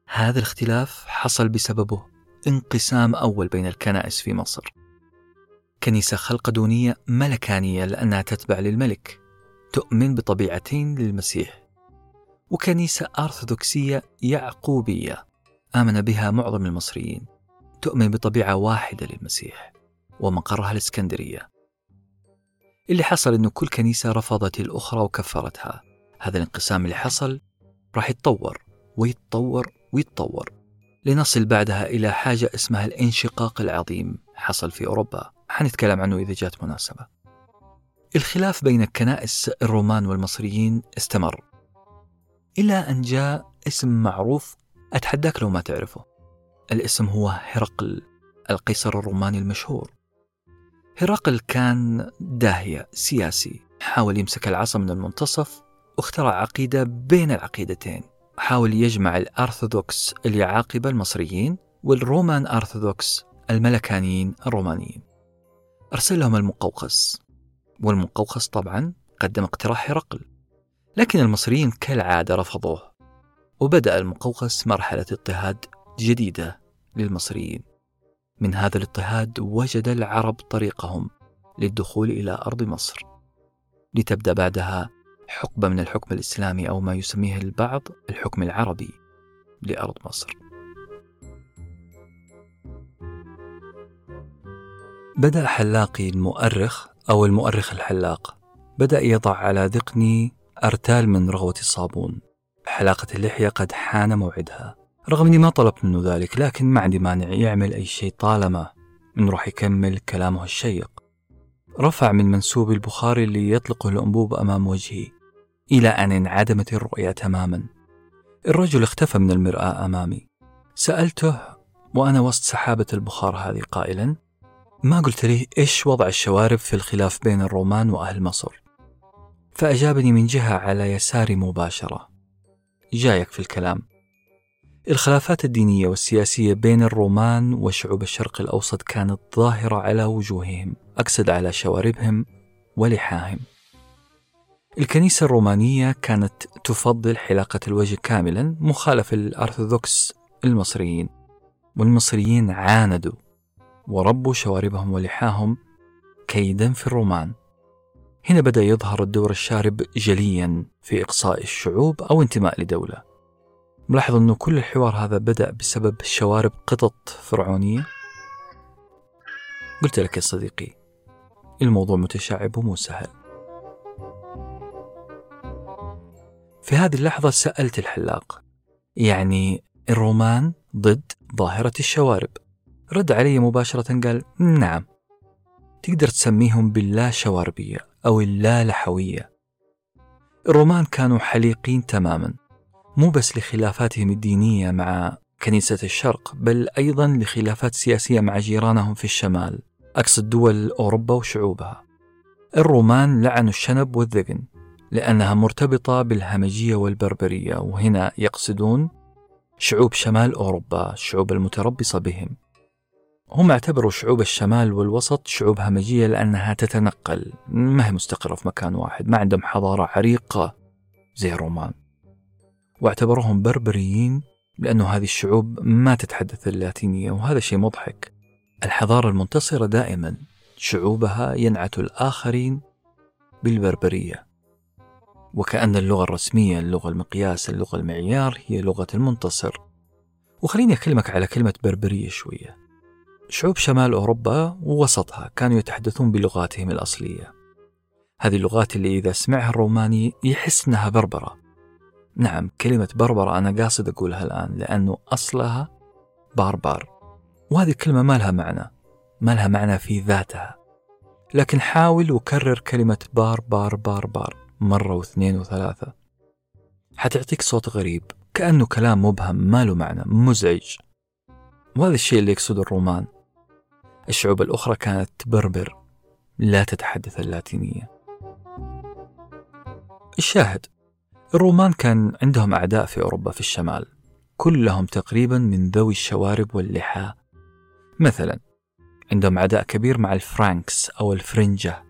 Speaker 1: هذا الاختلاف حصل بسببه انقسام أول بين الكنائس في مصر. كنيسة خلقدونية ملكانية لأنها تتبع للملك تؤمن بطبيعتين للمسيح. وكنيسة أرثوذكسية يعقوبية آمن بها معظم المصريين تؤمن بطبيعة واحدة للمسيح ومقرها الإسكندرية. اللي حصل أنه كل كنيسة رفضت الأخرى وكفرتها. هذا الانقسام اللي حصل راح يتطور ويتطور ويتطور لنصل بعدها إلى حاجة اسمها الانشقاق العظيم حصل في أوروبا. حنتكلم عنه إذا جات مناسبة. الخلاف بين الكنائس الرومان والمصريين استمر. إلى أن جاء اسم معروف أتحداك لو ما تعرفه. الاسم هو هرقل القيصر الروماني المشهور. هرقل كان داهية سياسي حاول يمسك العصا من المنتصف واخترع عقيدة بين العقيدتين. حاول يجمع الأرثوذكس اليعاقبة المصريين والرومان أرثوذكس الملكانيين الرومانيين. أرسل لهم المقوقس والمقوقس طبعا قدم اقتراح هرقل. لكن المصريين كالعادة رفضوه وبدأ المقوقس مرحلة اضطهاد جديدة للمصريين. من هذا الاضطهاد وجد العرب طريقهم للدخول إلى أرض مصر. لتبدأ بعدها حقبة من الحكم الإسلامي أو ما يسميه البعض الحكم العربي لأرض مصر. بدأ حلاقي المؤرخ أو المؤرخ الحلاق. بدأ يضع على ذقني أرتال من رغوة الصابون. حلاقة اللحية قد حان موعدها. رغم أني ما طلبت منه ذلك لكن ما عندي مانع يعمل أي شيء طالما أنه راح يكمل كلامه الشيق. رفع من منسوب البخار اللي يطلقه الأنبوب أمام وجهي إلى أن انعدمت الرؤية تماما. الرجل اختفى من المرآة أمامي. سألته وأنا وسط سحابة البخار هذه قائلا؟ ما قلت لي إيش وضع الشوارب في الخلاف بين الرومان وأهل مصر؟ فأجابني من جهة على يساري مباشرة. جايك في الكلام. الخلافات الدينية والسياسية بين الرومان وشعوب الشرق الأوسط كانت ظاهرة على وجوههم أقصد على شواربهم ولحاهم. الكنيسة الرومانية كانت تفضل حلاقة الوجه كاملا مخالف الأرثوذكس المصريين والمصريين عاندوا وربوا شواربهم ولحاهم كيدا في الرومان. هنا بدأ يظهر الدور الشارب جليا في إقصاء الشعوب أو انتماء لدولة. ملاحظ أنه كل الحوار هذا بدأ بسبب شوارب قطط فرعونية؟ قلت لك يا صديقي الموضوع متشعب ومو سهل في هذه اللحظة سألت الحلاق يعني الرومان ضد ظاهرة الشوارب. رد علي مباشرة قال نعم تقدر تسميهم باللا شواربية. أو اللا لحوية الرومان كانوا حليقين تماما مو بس لخلافاتهم الدينية مع كنيسة الشرق بل أيضا لخلافات سياسية مع جيرانهم في الشمال أقصد دول أوروبا وشعوبها. الرومان لعنوا الشنب والذقن لأنها مرتبطة بالهمجية والبربرية وهنا يقصدون شعوب شمال أوروبا الشعوب المتربصة بهم. هم اعتبروا شعوب الشمال والوسط شعوب همجية لأنها تتنقل. ما هي مستقرة في مكان واحد. ما عندهم حضارة عريقة زي الرومان. واعتبروهم بربريين لأنه هذه الشعوب ما تتحدث اللاتينية وهذا شيء مضحك. الحضارة المنتصرة دائما شعوبها ينعت الآخرين بالبربرية. وكأن اللغة الرسمية اللغة المقياس اللغة المعيار هي لغة المنتصر. وخليني أكلمك على كلمة بربرية شوية. شعوب شمال أوروبا ووسطها كانوا يتحدثون بلغاتهم الأصلية. هذه اللغات اللي إذا سمعها الروماني يحس أنها بربرة. نعم كلمة بربرة أنا قاصد أقولها الآن لأنه أصلها باربار. وهذه الكلمة ما لها معنى ما لها معنى في ذاتها. لكن حاول وكرر كلمة بار بار بار بار مرة واثنين وثلاثة. حتعطيك صوت غريب كأنه كلام مبهم ما له معنى مزعج. وهذا الشيء اللي يقصده الرومان. الشعوب الأخرى كانت تبربر لا تتحدث اللاتينية. الشاهد الرومان كان عندهم أعداء في أوروبا في الشمال كلهم تقريبا من ذوي الشوارب واللحى مثلا عندهم عداء كبير مع ال Franks أو الفرنجة.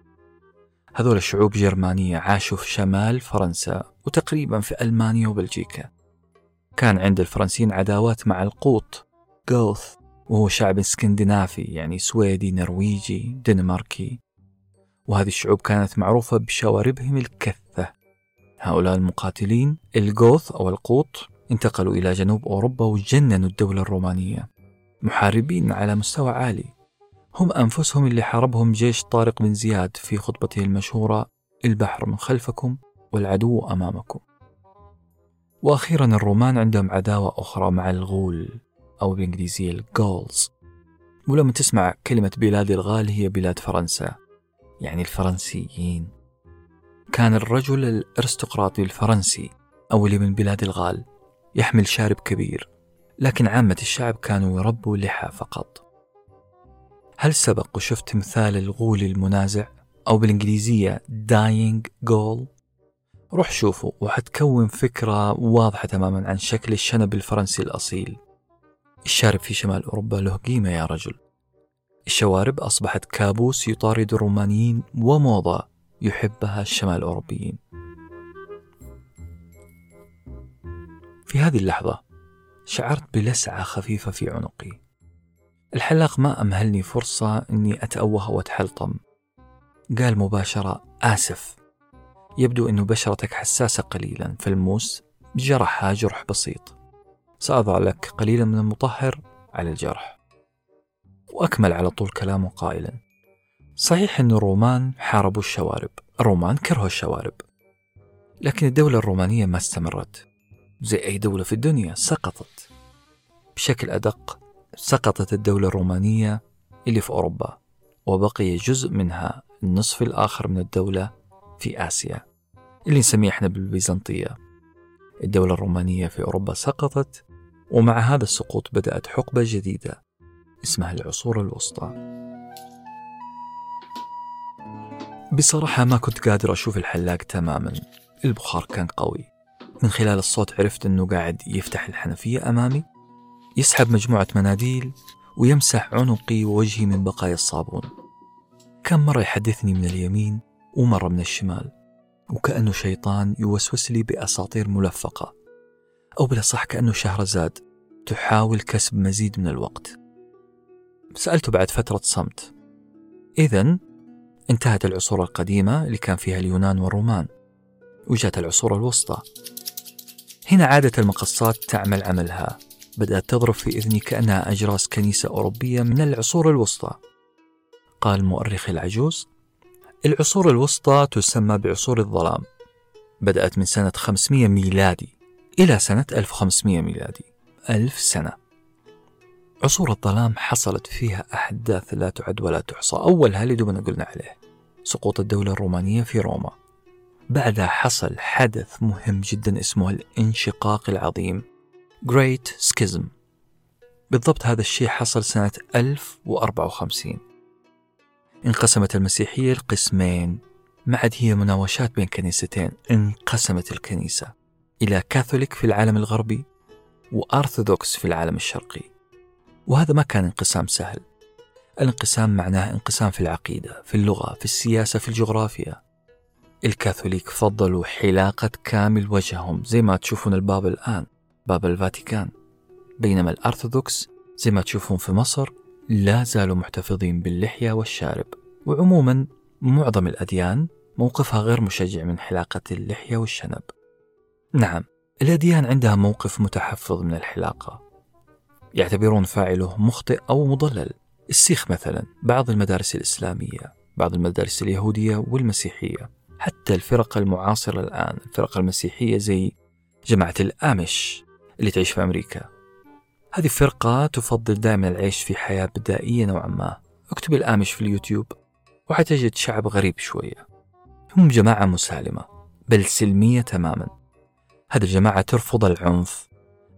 Speaker 1: هذول شعوب جرمانية عاشوا في شمال فرنسا وتقريبا في ألمانيا وبلجيكا. كان عند الفرنسيين عداوات مع القوط جوث. وهو شعب اسكندنافي يعني سويدي نرويجي دنماركي. وهذه الشعوب كانت معروفة بشواربهم الكثة. هؤلاء المقاتلين الجوث أو القوط انتقلوا إلى جنوب أوروبا وجننوا الدولة الرومانية. محاربين على مستوى عالي. هم أنفسهم اللي حاربهم جيش طارق بن زياد في خطبته المشهورة البحر من خلفكم والعدو أمامكم. وأخيرا الرومان عندهم عداوة أخرى مع الغول. أو بالإنجليزية ال Gauls ولما تسمع كلمة بلاد الغال هي بلاد فرنسا. يعني الفرنسيين. كان الرجل الأرستقراطي الفرنسي أو اللي من بلاد الغال يحمل شارب كبير. لكن عامة الشعب كانوا يربوا لحى فقط. هل سبق وشفت تمثال الغول المنازع أو بالإنجليزية dying goal؟ روح شوفه وحتكون فكرة واضحة تماما عن شكل الشنب الفرنسي الأصيل. الشارب في شمال أوروبا له قيمة يا رجل. الشوارب أصبحت كابوس يطارد الرومانيين وموضة يحبها الشمال الأوروبيين في هذه اللحظة شعرت بلسعة خفيفة في عنقي. الحلاق ما أمهلني فرصة أني أتأوه وأتحلطم. قال مباشرة آسف. يبدو أن بشرتك حساسة قليلا. فالموس جرحها جرح بسيط. سأضع لك قليلا من المطهر على الجرح. وأكمل على طول كلامه قائلا. صحيح أن الرومان حاربوا الشوارب. الرومان كرهوا الشوارب. لكن الدولة الرومانية ما استمرت. زي أي دولة في الدنيا سقطت. بشكل أدق سقطت الدولة الرومانية اللي في أوروبا. وبقي جزء منها النصف الآخر من الدولة في آسيا. اللي نسميه إحنا بالبيزنطية. الدولة الرومانية في أوروبا سقطت. ومع هذا السقوط بدأت حقبة جديدة اسمها العصور الوسطى. بصراحة ما كنت قادر أشوف الحلاق تماما. البخار كان قوي. من خلال الصوت عرفت أنه قاعد يفتح الحنفية أمامي يسحب مجموعة مناديل ويمسح عنقي ووجهي من بقايا الصابون. كان مرة يحدثني من اليمين ومرة من الشمال وكأنه شيطان يوسوس لي بأساطير ملفقة. أو بالأصح كأنه شهرزاد تحاول كسب مزيد من الوقت. سألته بعد فترة صمت. إذا انتهت العصور القديمة اللي كان فيها اليونان والرومان وجاءت العصور الوسطى. هنا عادت المقصات تعمل عملها. بدأت تضرب في إذني كأنها أجراس كنيسة أوروبية من العصور الوسطى. قال المؤرخ العجوز العصور الوسطى تسمى بعصور الظلام. بدأت من سنة 500 ميلادي. إلى سنة 1500 ميلادي. ألف سنة. عصور الظلام حصلت فيها أحداث لا تعد ولا تحصى. أولها اللي دوبنا قلنا عليه. سقوط الدولة الرومانية في روما. بعدها حصل حدث مهم جدا اسمه الانشقاق العظيم. Great Schism. بالضبط هذا الشيء حصل سنة 1054 انقسمت المسيحية لقسمين. ما عاد هي مناوشات بين كنيستين. انقسمت الكنيسة. إلى كاثوليك في العالم الغربي وأرثوذكس في العالم الشرقي. وهذا ما كان انقسام سهل. الانقسام معناه انقسام في العقيدة في اللغة في السياسة في الجغرافيا. الكاثوليك فضلوا حلاقة كامل وجههم زي ما تشوفون الباب الآن باب الفاتيكان. بينما الأرثوذكس زي ما تشوفون في مصر لا زالوا محتفظين باللحية والشارب. وعموما معظم الأديان موقفها غير مشجع من حلاقة اللحية والشنب. نعم الأديان عندها موقف متحفظ من الحلاقة. يعتبرون فاعله مخطئ أو مضلل. السيخ مثلا بعض المدارس الإسلامية بعض المدارس اليهودية والمسيحية. حتى الفرق المعاصرة الآن الفرق المسيحية زي جماعة الآمش اللي تعيش في أمريكا. هذه فرقة تفضل دائما العيش في حياة بدائية نوعا ما. اكتب الآمش في اليوتيوب وحتجد شعب غريب شوية. هم جماعة مسالمة بل سلمية تماما. هذه الجماعة ترفض العنف.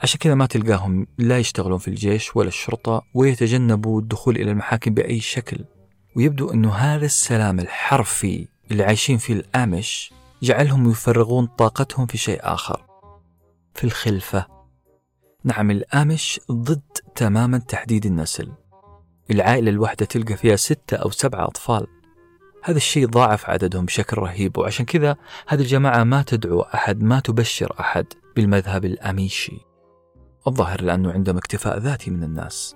Speaker 1: عشان كذا ما تلقاهم لا يشتغلون في الجيش ولا الشرطة ويتجنبوا الدخول إلى المحاكم بأي شكل. ويبدو أنه هذا السلام الحرفي اللي عايشين فيه الآمش جعلهم يفرغون طاقتهم في شيء آخر. في الخلفة نعم الآمش ضد تماما تحديد النسل. العائلة الواحدة تلقى فيها ستة أو سبعة أطفال. هذا الشيء ضاعف عددهم بشكل رهيب وعشان كذا هذه الجماعة ما تدعو أحد ما تبشر أحد بالمذهب الأميشي. الظاهر لأنه عندهم اكتفاء ذاتي من الناس.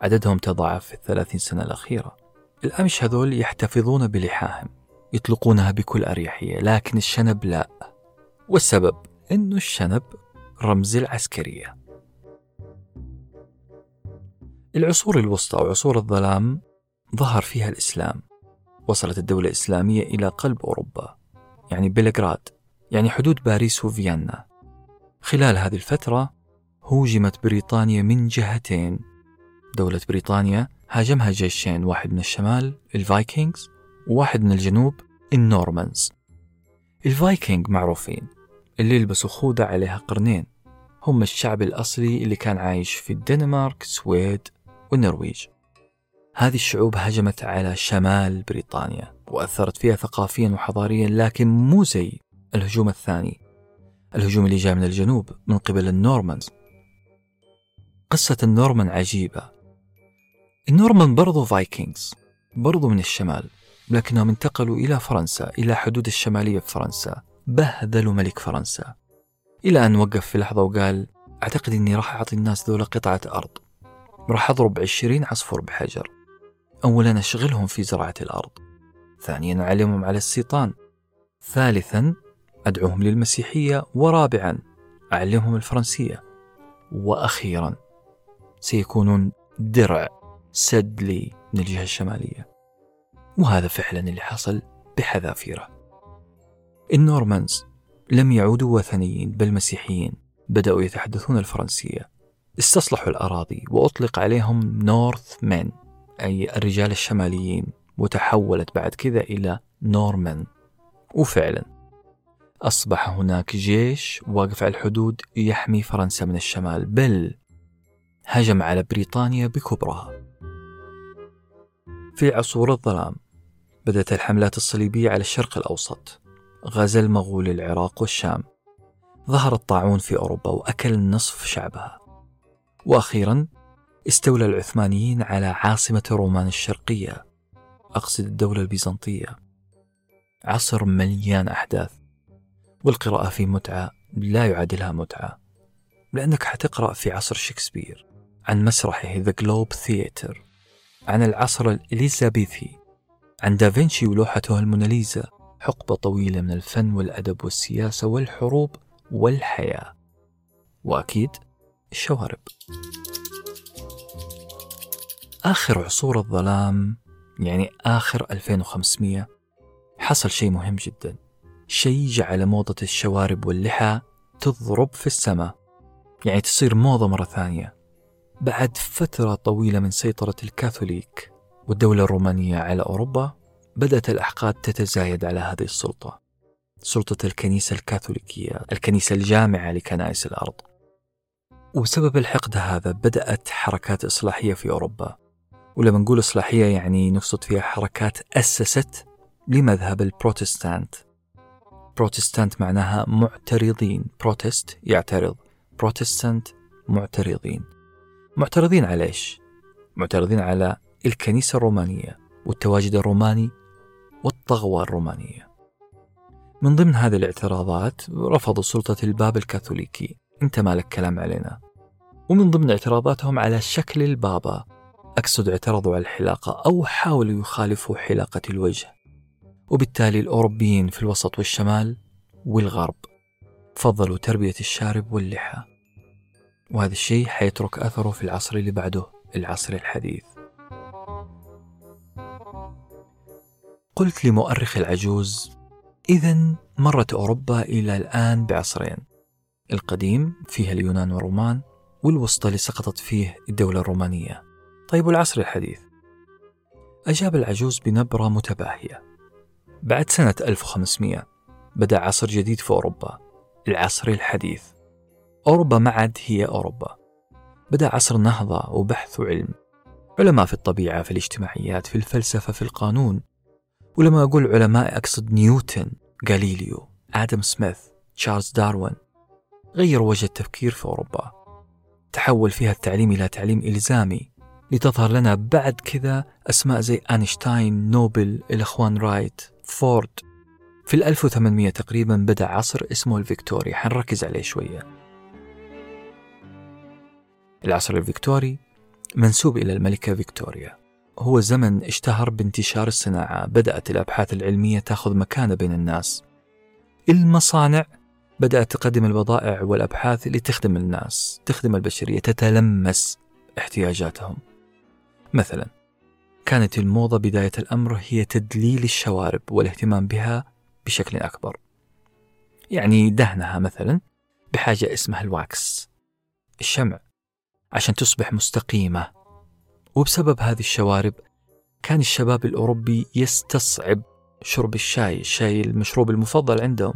Speaker 1: عددهم تضاعف في الثلاثين سنة الأخيرة. الأمش هذول يحتفظون بلحاهم يطلقونها بكل أريحية لكن الشنب لا. والسبب؟ أنه الشنب رمز العسكرية. العصور الوسطى وعصور الظلام ظهر فيها الإسلام. وصلت الدولة الإسلامية إلى قلب أوروبا يعني بلغراد يعني حدود باريس وفيينا. خلال هذه الفترة هوجمت بريطانيا من جهتين. دولة بريطانيا هاجمها جيشين واحد من الشمال ال Vikings وواحد من الجنوب ال Normans. الفايكنج معروفين اللي يلبسوا خوذة عليها قرنين. هم الشعب الأصلي اللي كان عايش في الدنمارك السويد والنرويج. هذه الشعوب هجمت على شمال بريطانيا وأثرت فيها ثقافيا وحضاريا لكن مو زي الهجوم الثاني. الهجوم اللي جاء من الجنوب من قبل ال Normans قصة النورمان عجيبة. النورمان برضو Vikings برضو من الشمال لكنهم انتقلوا إلى فرنسا إلى حدود الشمالية في فرنسا. بهذلوا ملك فرنسا. إلى أن وقف في لحظة وقال أعتقد أني راح أعطي الناس ذولا قطعة أرض. راح أضرب عشرين عصفور بحجر. أولا أشغلهم في زراعة الأرض ثانيا أعلمهم على الاستيطان ثالثا أدعوهم للمسيحية ورابعا أعلمهم الفرنسية وأخيرا سيكونون درع سد لي من الجهة الشمالية. وهذا فعلا اللي حصل بحذافيره. ال Normans لم يعودوا وثنيين بل مسيحيين بدأوا يتحدثون الفرنسية. استصلحوا الأراضي وأطلق عليهم North man. أي الرجال الشماليين وتحولت بعد كذا إلى نورمان. وفعلا أصبح هناك جيش واقف على الحدود يحمي فرنسا من الشمال بل هجم على بريطانيا بكبرها. في عصور الظلام بدأت الحملات الصليبية على الشرق الأوسط غزا المغول العراق والشام. ظهر الطاعون في أوروبا وأكل نصف شعبها. وأخيرا استولى العثمانيين على عاصمة رومان الشرقية أقصد الدولة البيزنطية. عصر مليان أحداث والقراءة فيه متعة لا يعادلها متعة. لأنك حتقرأ في عصر شكسبير عن مسرحه ذا جلوب ثياتر عن العصر الإليزابيثي عن دافنشي ولوحته الموناليزا حقبة طويلة من الفن والأدب والسياسة والحروب والحياة. وأكيد الشوارب. آخر عصور الظلام يعني آخر 2500 حصل شيء مهم جدا. شيء جعل موضة الشوارب واللحى تضرب في السماء يعني تصير موضة مرة ثانية. بعد فترة طويلة من سيطرة الكاثوليك والدولة الرومانية على أوروبا بدأت الأحقاد تتزايد على هذه السلطة. سلطة الكنيسة الكاثوليكية الكنيسة الجامعة لكنائس الأرض. وبسبب الحقد هذا بدأت حركات إصلاحية في أوروبا. ولما نقول إصلاحية يعني نقصد فيها حركات أسست لمذهب البروتستانت. بروتستانت معناها معترضين. بروتست يعترض. بروتستانت معترضين. معترضين على إيش؟ معترضين على الكنيسة الرومانية والتواجد الروماني والطغوة الرومانية. من ضمن هذه الاعتراضات رفضوا سلطة الباب الكاثوليكي. انت مالك كلام علينا. ومن ضمن اعتراضاتهم على شكل البابا. أقصد اعترضوا على الحلاقة أو حاولوا يخالفوا حلاقة الوجه. وبالتالي الأوروبيين في الوسط والشمال والغرب فضلوا تربية الشارب واللحى. وهذا الشيء حيترك أثره في العصر اللي بعده العصر الحديث. قلت لمؤرخ العجوز إذا مرت أوروبا إلى الآن بعصرين القديم فيها اليونان والرومان والوسطى اللي سقطت فيه الدولة الرومانية. طيب والعصر الحديث. أجاب العجوز بنبرة متباهية. بعد سنة 1500 بدأ عصر جديد في أوروبا العصر الحديث. أوروبا ما عاد هي أوروبا. بدأ عصر نهضة وبحث وعلم. علماء في الطبيعة في الاجتماعيات في الفلسفة في القانون. ولما أقول علماء أقصد نيوتن غاليليو آدم سميث تشارلز داروين. غيروا وجه التفكير في أوروبا. تحول فيها التعليم إلى تعليم إلزامي. لتظهر لنا بعد كذا أسماء زي أينشتاين نوبل الأخوان رايت فورد. في ال 1800 تقريبا بدأ عصر اسمه الفيكتوري. حنركز عليه شوية. العصر الفيكتوري منسوب إلى الملكة فيكتوريا. هو زمن اشتهر بانتشار الصناعة. بدأت الأبحاث العلمية تأخذ مكانة بين الناس. المصانع بدأت تقدم البضائع والأبحاث اللي تخدم الناس تخدم البشرية تتلمس احتياجاتهم. مثلا كانت الموضة بداية الأمر هي تدليل الشوارب والاهتمام بها بشكل أكبر. يعني دهنها مثلا بحاجة اسمها ال wax الشمع عشان تصبح مستقيمة. وبسبب هذه الشوارب كان الشباب الأوروبي يستصعب شرب الشاي الشاي المشروب المفضل عندهم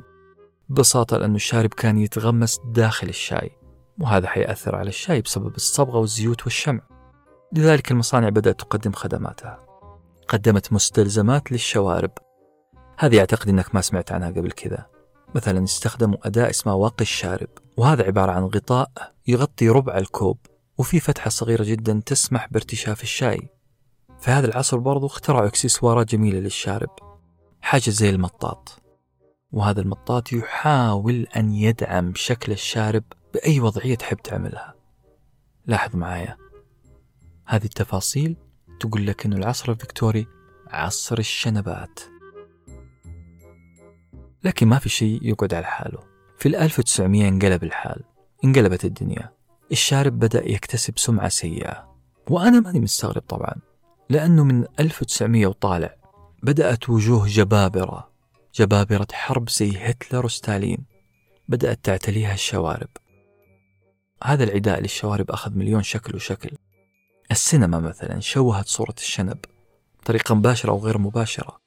Speaker 1: ببساطة لأنه الشارب كان يتغمس داخل الشاي وهذا حيأثر على الشاي بسبب الصبغة والزيوت والشمع. لذلك المصانع بدأت تقدم خدماتها. قدمت مستلزمات للشوارب. هذه أعتقد أنك ما سمعت عنها قبل كذا. مثلا استخدموا أداة اسمها واقي الشارب. وهذا عبارة عن غطاء يغطي ربع الكوب وفي فتحة صغيرة جدا تسمح بارتشاف الشاي. في هذا العصر برضو اخترعوا إكسسوارات جميلة للشارب. حاجة زي المطاط. وهذا المطاط يحاول أن يدعم شكل الشارب بأي وضعية تحب تعملها. لاحظ معايا. هذه التفاصيل تقول لك أن العصر الفيكتوري عصر الشنبات. لكن ما في شيء يقعد على حاله. في ال 1900 انقلب الحال. انقلبت الدنيا. الشارب بدأ يكتسب سمعة سيئة. وأنا ماني مستغرب طبعا. لأنه من 1900 وطالع بدأت وجوه جبابرة. جبابرة حرب زي هتلر وستالين. بدأت تعتليها الشوارب. هذا العداء للشوارب أخذ مليون شكل وشكل. السينما مثلا شوهت صورة الشنب بطريقة مباشرة أو غير مباشرة.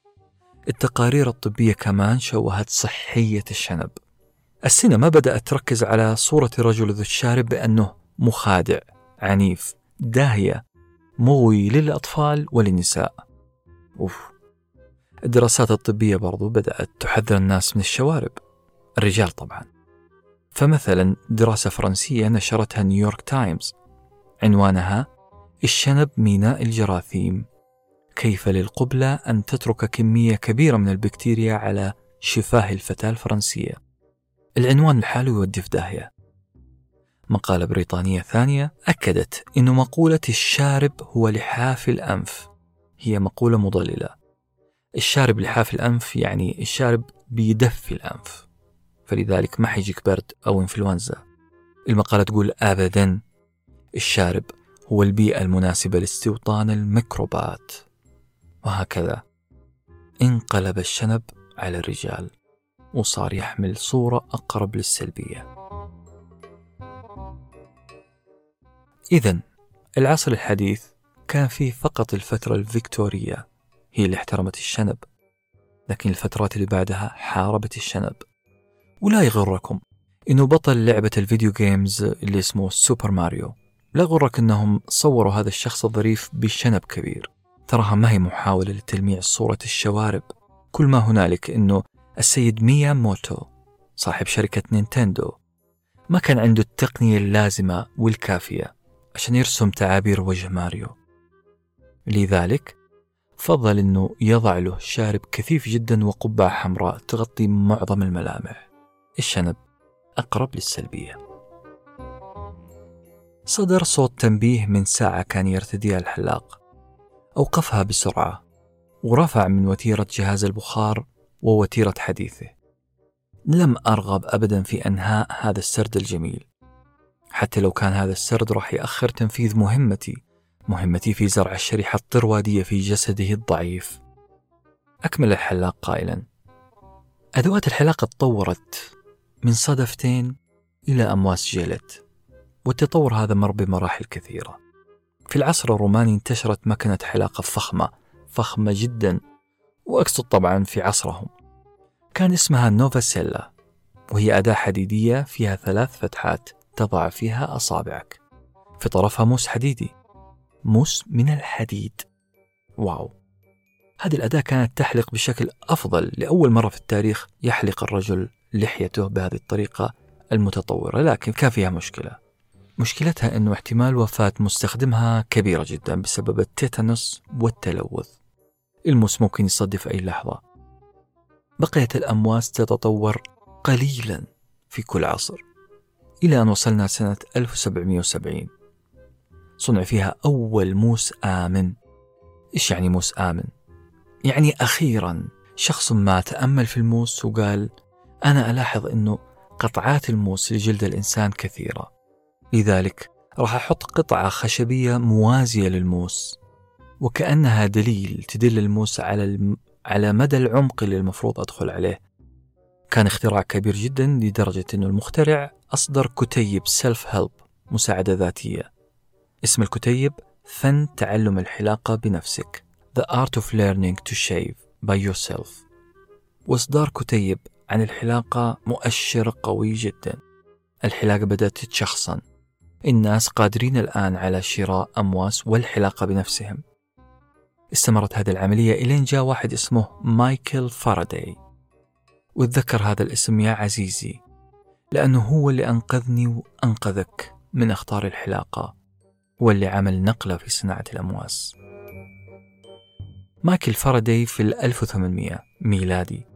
Speaker 1: التقارير الطبية كمان شوهت صحية الشنب. السينما بدأت تركز على صورة الرجل ذو الشارب بأنه مخادع عنيف داهية مغوي للأطفال وللنساء. أوف. الدراسات الطبية برضو بدأت تحذر الناس من الشوارب. الرجال طبعا. فمثلا دراسة فرنسية نشرتها نيويورك تايمز. عنوانها الشنب ميناء الجراثيم. كيف للقبلة أن تترك كمية كبيرة من البكتيريا على شفاه الفتاة الفرنسية؟ العنوان لحاله يودي في داهية مقالة بريطانية ثانية أكدت أن مقولة الشارب هو لحاف الأنف. هي مقولة مضللة. الشارب لحاف الأنف يعني الشارب بيدفي الأنف. فلذلك ما حيجيك برد أو إنفلونزا. المقالة تقول أبدا الشارب هو البيئة المناسبة لاستوطان الميكروبات. وهكذا انقلب الشنب على الرجال وصار يحمل صورة أقرب للسلبية. إذا العصر الحديث كان فيه فقط الفترة الفيكتورية هي اللي احترمت الشنب. لكن الفترات اللي بعدها حاربت الشنب. ولا يغركم إنه بطل لعبة ال video games اللي اسمه سوبر ماريو. لا غرك إنهم صوروا هذا الشخص الظريف بشنب كبير. تراها ما هي محاولة لتلميع صورة الشوارب. كل ما هنالك إنه السيد مياموتو صاحب شركة نينتندو ما كان عنده التقنية اللازمة والكافية عشان يرسم تعابير وجه ماريو. لذلك فضل أنه يضع له شارب كثيف جدا وقبعة حمراء تغطي معظم الملامح. الشنب أقرب للسلبية. صدر صوت تنبيه من ساعة كان يرتديها الحلاق. أوقفها بسرعة ورفع من وتيرة جهاز البخار ووتيرة حديثه. لم أرغب أبدا في أنهاء هذا السرد الجميل. حتى لو كان هذا السرد راح يأخر تنفيذ مهمتي مهمتي في زرع الشريحة الطروادية في جسده الضعيف. أكمل الحلاق قائلا. أدوات الحلاقة تطورت من صدفتين إلى أمواس جيلت. والتطور هذا مر بمراحل كثيرة. في العصر الروماني انتشرت مكنة حلاقة فخمة فخمة جدا وأقصد طبعا في عصرهم. كان اسمها نوفا سيلا وهي أداة حديدية فيها ثلاث فتحات تضع فيها أصابعك. في طرفها موس حديدي موس من الحديد. واو! هذه الأداة كانت تحلق بشكل أفضل لأول مرة في التاريخ يحلق الرجل لحيته بهذه الطريقة المتطورة لكن كان فيها مشكلة. مشكلتها أنه احتمال وفاة مستخدمها كبيرة جدا بسبب التيتانوس والتلوث. الموس ممكن يصدف أي لحظة. بقيت الأمواس تتطور قليلا في كل عصر. إلى أن وصلنا سنة 1770 صنع فيها أول موس آمن. إيش يعني موس آمن؟ يعني أخيرا شخص ما تأمل في الموس وقال أنا ألاحظ أنه قطعات الموس لجلد الإنسان كثيرة. لذلك راح أحط قطعة خشبية موازية للموس وكأنها دليل تدل الموس على الم... على مدى العمق اللي المفروض أدخل عليه. كان اختراع كبير جدا لدرجة أنه المخترع أصدر كتيب سيلف هيلب مساعدة ذاتية. اسم الكتيب فن تعلم الحلاقة بنفسك The Art of Learning to Shave by Yourself. وإصدار كتيب عن الحلاقة مؤشر قوي جدا. الحلاقة بدأت تتشخصن. الناس قادرين الآن على شراء أمواس والحلاقة بنفسهم. استمرت هذه العملية إلين جاء واحد اسمه مايكل فاراداي. واتذكر هذا الاسم يا عزيزي لأنه هو اللي أنقذني وأنقذك من أخطار الحلاقة واللي عمل نقلة في صناعة الأمواس. مايكل فاراداي في 1800 ميلادي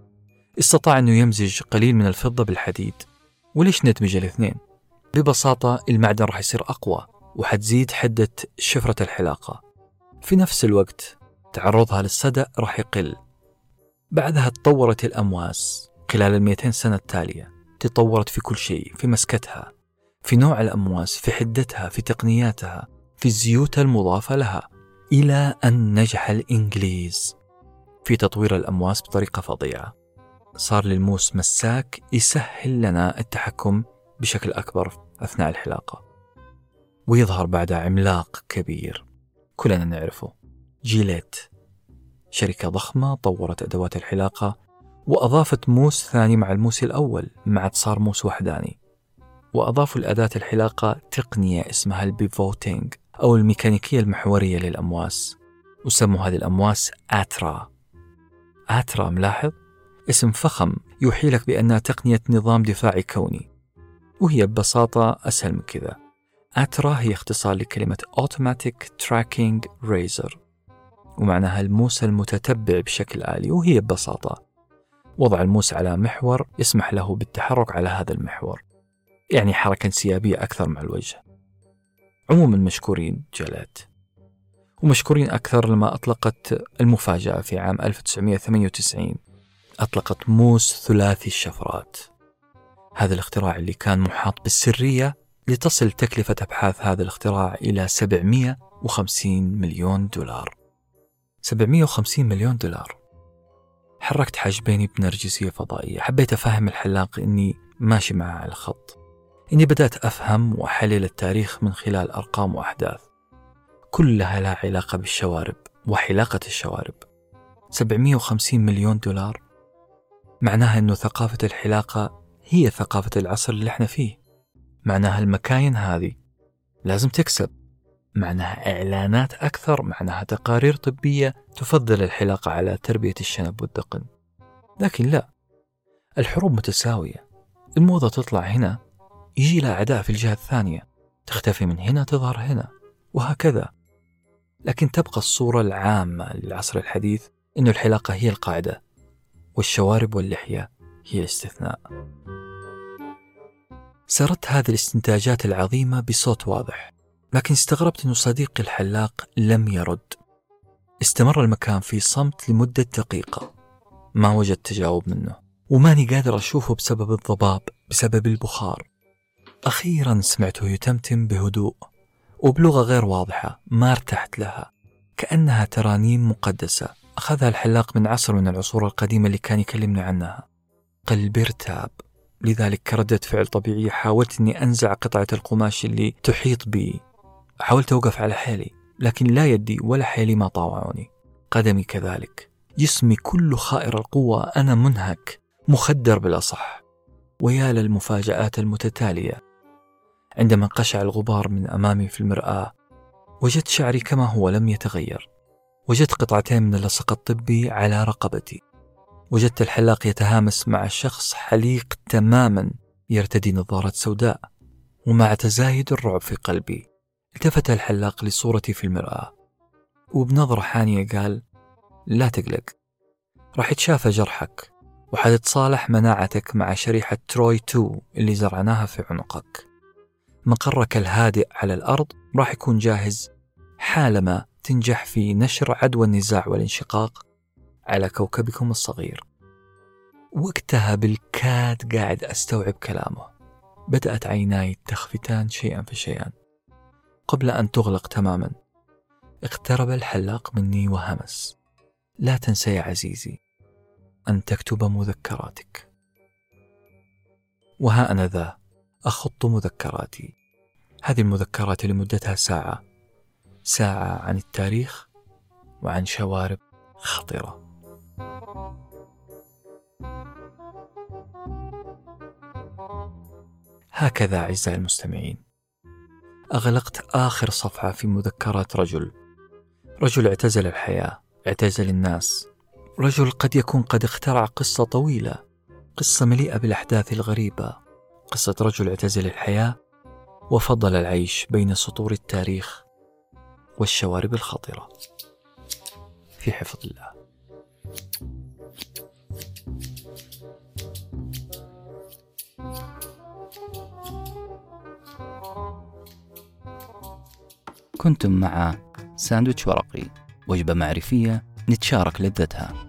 Speaker 1: استطاع أنه يمزج قليل من الفضة بالحديد وليش ندمج الاثنين؟ ببساطة المعدن راح يصير أقوى وحتزيد حدة شفرة الحلاقة. في نفس الوقت تعرضها للصدأ راح يقل. بعدها تطورت الأمواس. خلال المئتين سنة التالية تطورت في كل شيء في مسكتها في نوع الأمواس في حدتها في تقنياتها في الزيوت المضافة لها إلى أن نجح الإنجليز في تطوير الأمواس بطريقة فظيعة. صار للموس مساك يسهل لنا التحكم بشكل أكبر. أثناء الحلاقة ويظهر بعدها عملاق كبير. كلنا نعرفه. جيليت. شركة ضخمة طورت أدوات الحلاقة وأضافت موس ثاني مع الموس الأول عاد صار موس وحداني. وأضافوا لأداة الحلاقة تقنية اسمها ال pivoting أو الميكانيكية المحورية للأمواس. وسموا هذه الأمواس آترا. آترا ملاحظ؟ اسم فخم يوحي لك بأنها تقنية نظام دفاعي كوني. وهي ببساطة أسهل من كذا. آترا هي اختصار لكلمة Automatic Tracking Razor. ومعناها الموس المتتبع بشكل آلي وهي ببساطة. وضع الموس على محور يسمح له بالتحرك على هذا المحور. يعني حركة انسيابية أكثر مع الوجه. عموما مشكورين جلات ومشكورين أكثر لما أطلقت المفاجأة في عام 1998 أطلقت موس ثلاثي الشفرات. هذا الاختراع اللي كان محاط بالسرية لتصل تكلفة أبحاث هذا الاختراع إلى 750 مليون دولار. 750 مليون دولار. حركت حاجبيني بنرجسية فضائية. حبيت أفهم الحلاق إني ماشي معه على الخط. إني بدأت أفهم وأحلل التاريخ من خلال أرقام وأحداث. كلها لها علاقة بالشوارب وحلاقة الشوارب. 750 مليون دولار معناها أنه ثقافة الحلاقة هي ثقافة العصر اللي إحنا فيه. معناها المكاين هذه. لازم تكسب. معناها إعلانات أكثر معناها تقارير طبية تفضل الحلاقة على تربية الشنب والدقن. لكن لا. الحروب متساوية. الموضة تطلع هنا يجي لها أعداء في الجهة الثانية. تختفي من هنا تظهر هنا. وهكذا. لكن تبقى الصورة العامة للعصر الحديث أن الحلاقة هي القاعدة والشوارب واللحية هي الاستثناء. سردت هذه الاستنتاجات العظيمة بصوت واضح لكن استغربت أن صديقي الحلاق لم يرد. استمر المكان في صمت لمدة دقيقة. ما وجدت تجاوب منه. وماني قادر أشوفه بسبب الضباب بسبب البخار. أخيرا سمعته يتمتم بهدوء وبلغة غير واضحة ما ارتحت لها. كأنها ترانيم مقدسة. أخذها الحلاق من عصر من العصور القديمة اللي كان يكلمني عنها. قلبي ارتاب. لذلك كردة فعل طبيعية. حاولت أني أنزع قطعة القماش اللي تحيط بي. حاولت أوقف على حيلي لكن لا يدي ولا حيلي ما طاوعوني. قدمي كذلك. جسمي كله خائر القوة أنا منهك مخدر بالأصح ويا للمفاجآت المتتالية. عندما انقشع الغبار من أمامي في المرآة وجدت شعري كما هو لم يتغير. وجدت قطعتين من اللصق الطبي على رقبتي. وجدت الحلاق يتهامس مع شخص حليق تماما يرتدي نظارة سوداء ومع تزايد الرعب في قلبي التفت الحلاق لصورتي في المرآة. وبنظرة حانية قال لا تقلق راح يتشافى جرحك وحتتصالح مناعتك مع شريحة تروي 2 اللي زرعناها في عنقك. مقرك الهادئ على الأرض راح يكون جاهز حالما تنجح في نشر عدوى النزاع والانشقاق على كوكبكم الصغير. وقتها بالكاد قاعد أستوعب كلامه. بدأت عيناي تخفتان شيئا فشيئا. قبل أن تغلق تماما اقترب الحلاق مني وهمس. لا تنسى يا عزيزي أن تكتب مذكراتك. وها أنا ذا أخط مذكراتي. هذه المذكرات اللي مدتها ساعة. ساعة عن التاريخ وعن شوارب خطرة. هكذا أعزائي المستمعين أغلقت آخر صفحة في مذكرات رجل. رجل اعتزل الحياة اعتزل الناس. رجل قد يكون قد اخترع قصة طويلة قصة مليئة بالأحداث الغريبة. قصة رجل اعتزل الحياة وفضل العيش بين سطور التاريخ والشوارب الخطرة. في حفظ الله. كنتم مع ساندويتش ورقي وجبة معرفية نتشارك لذتها.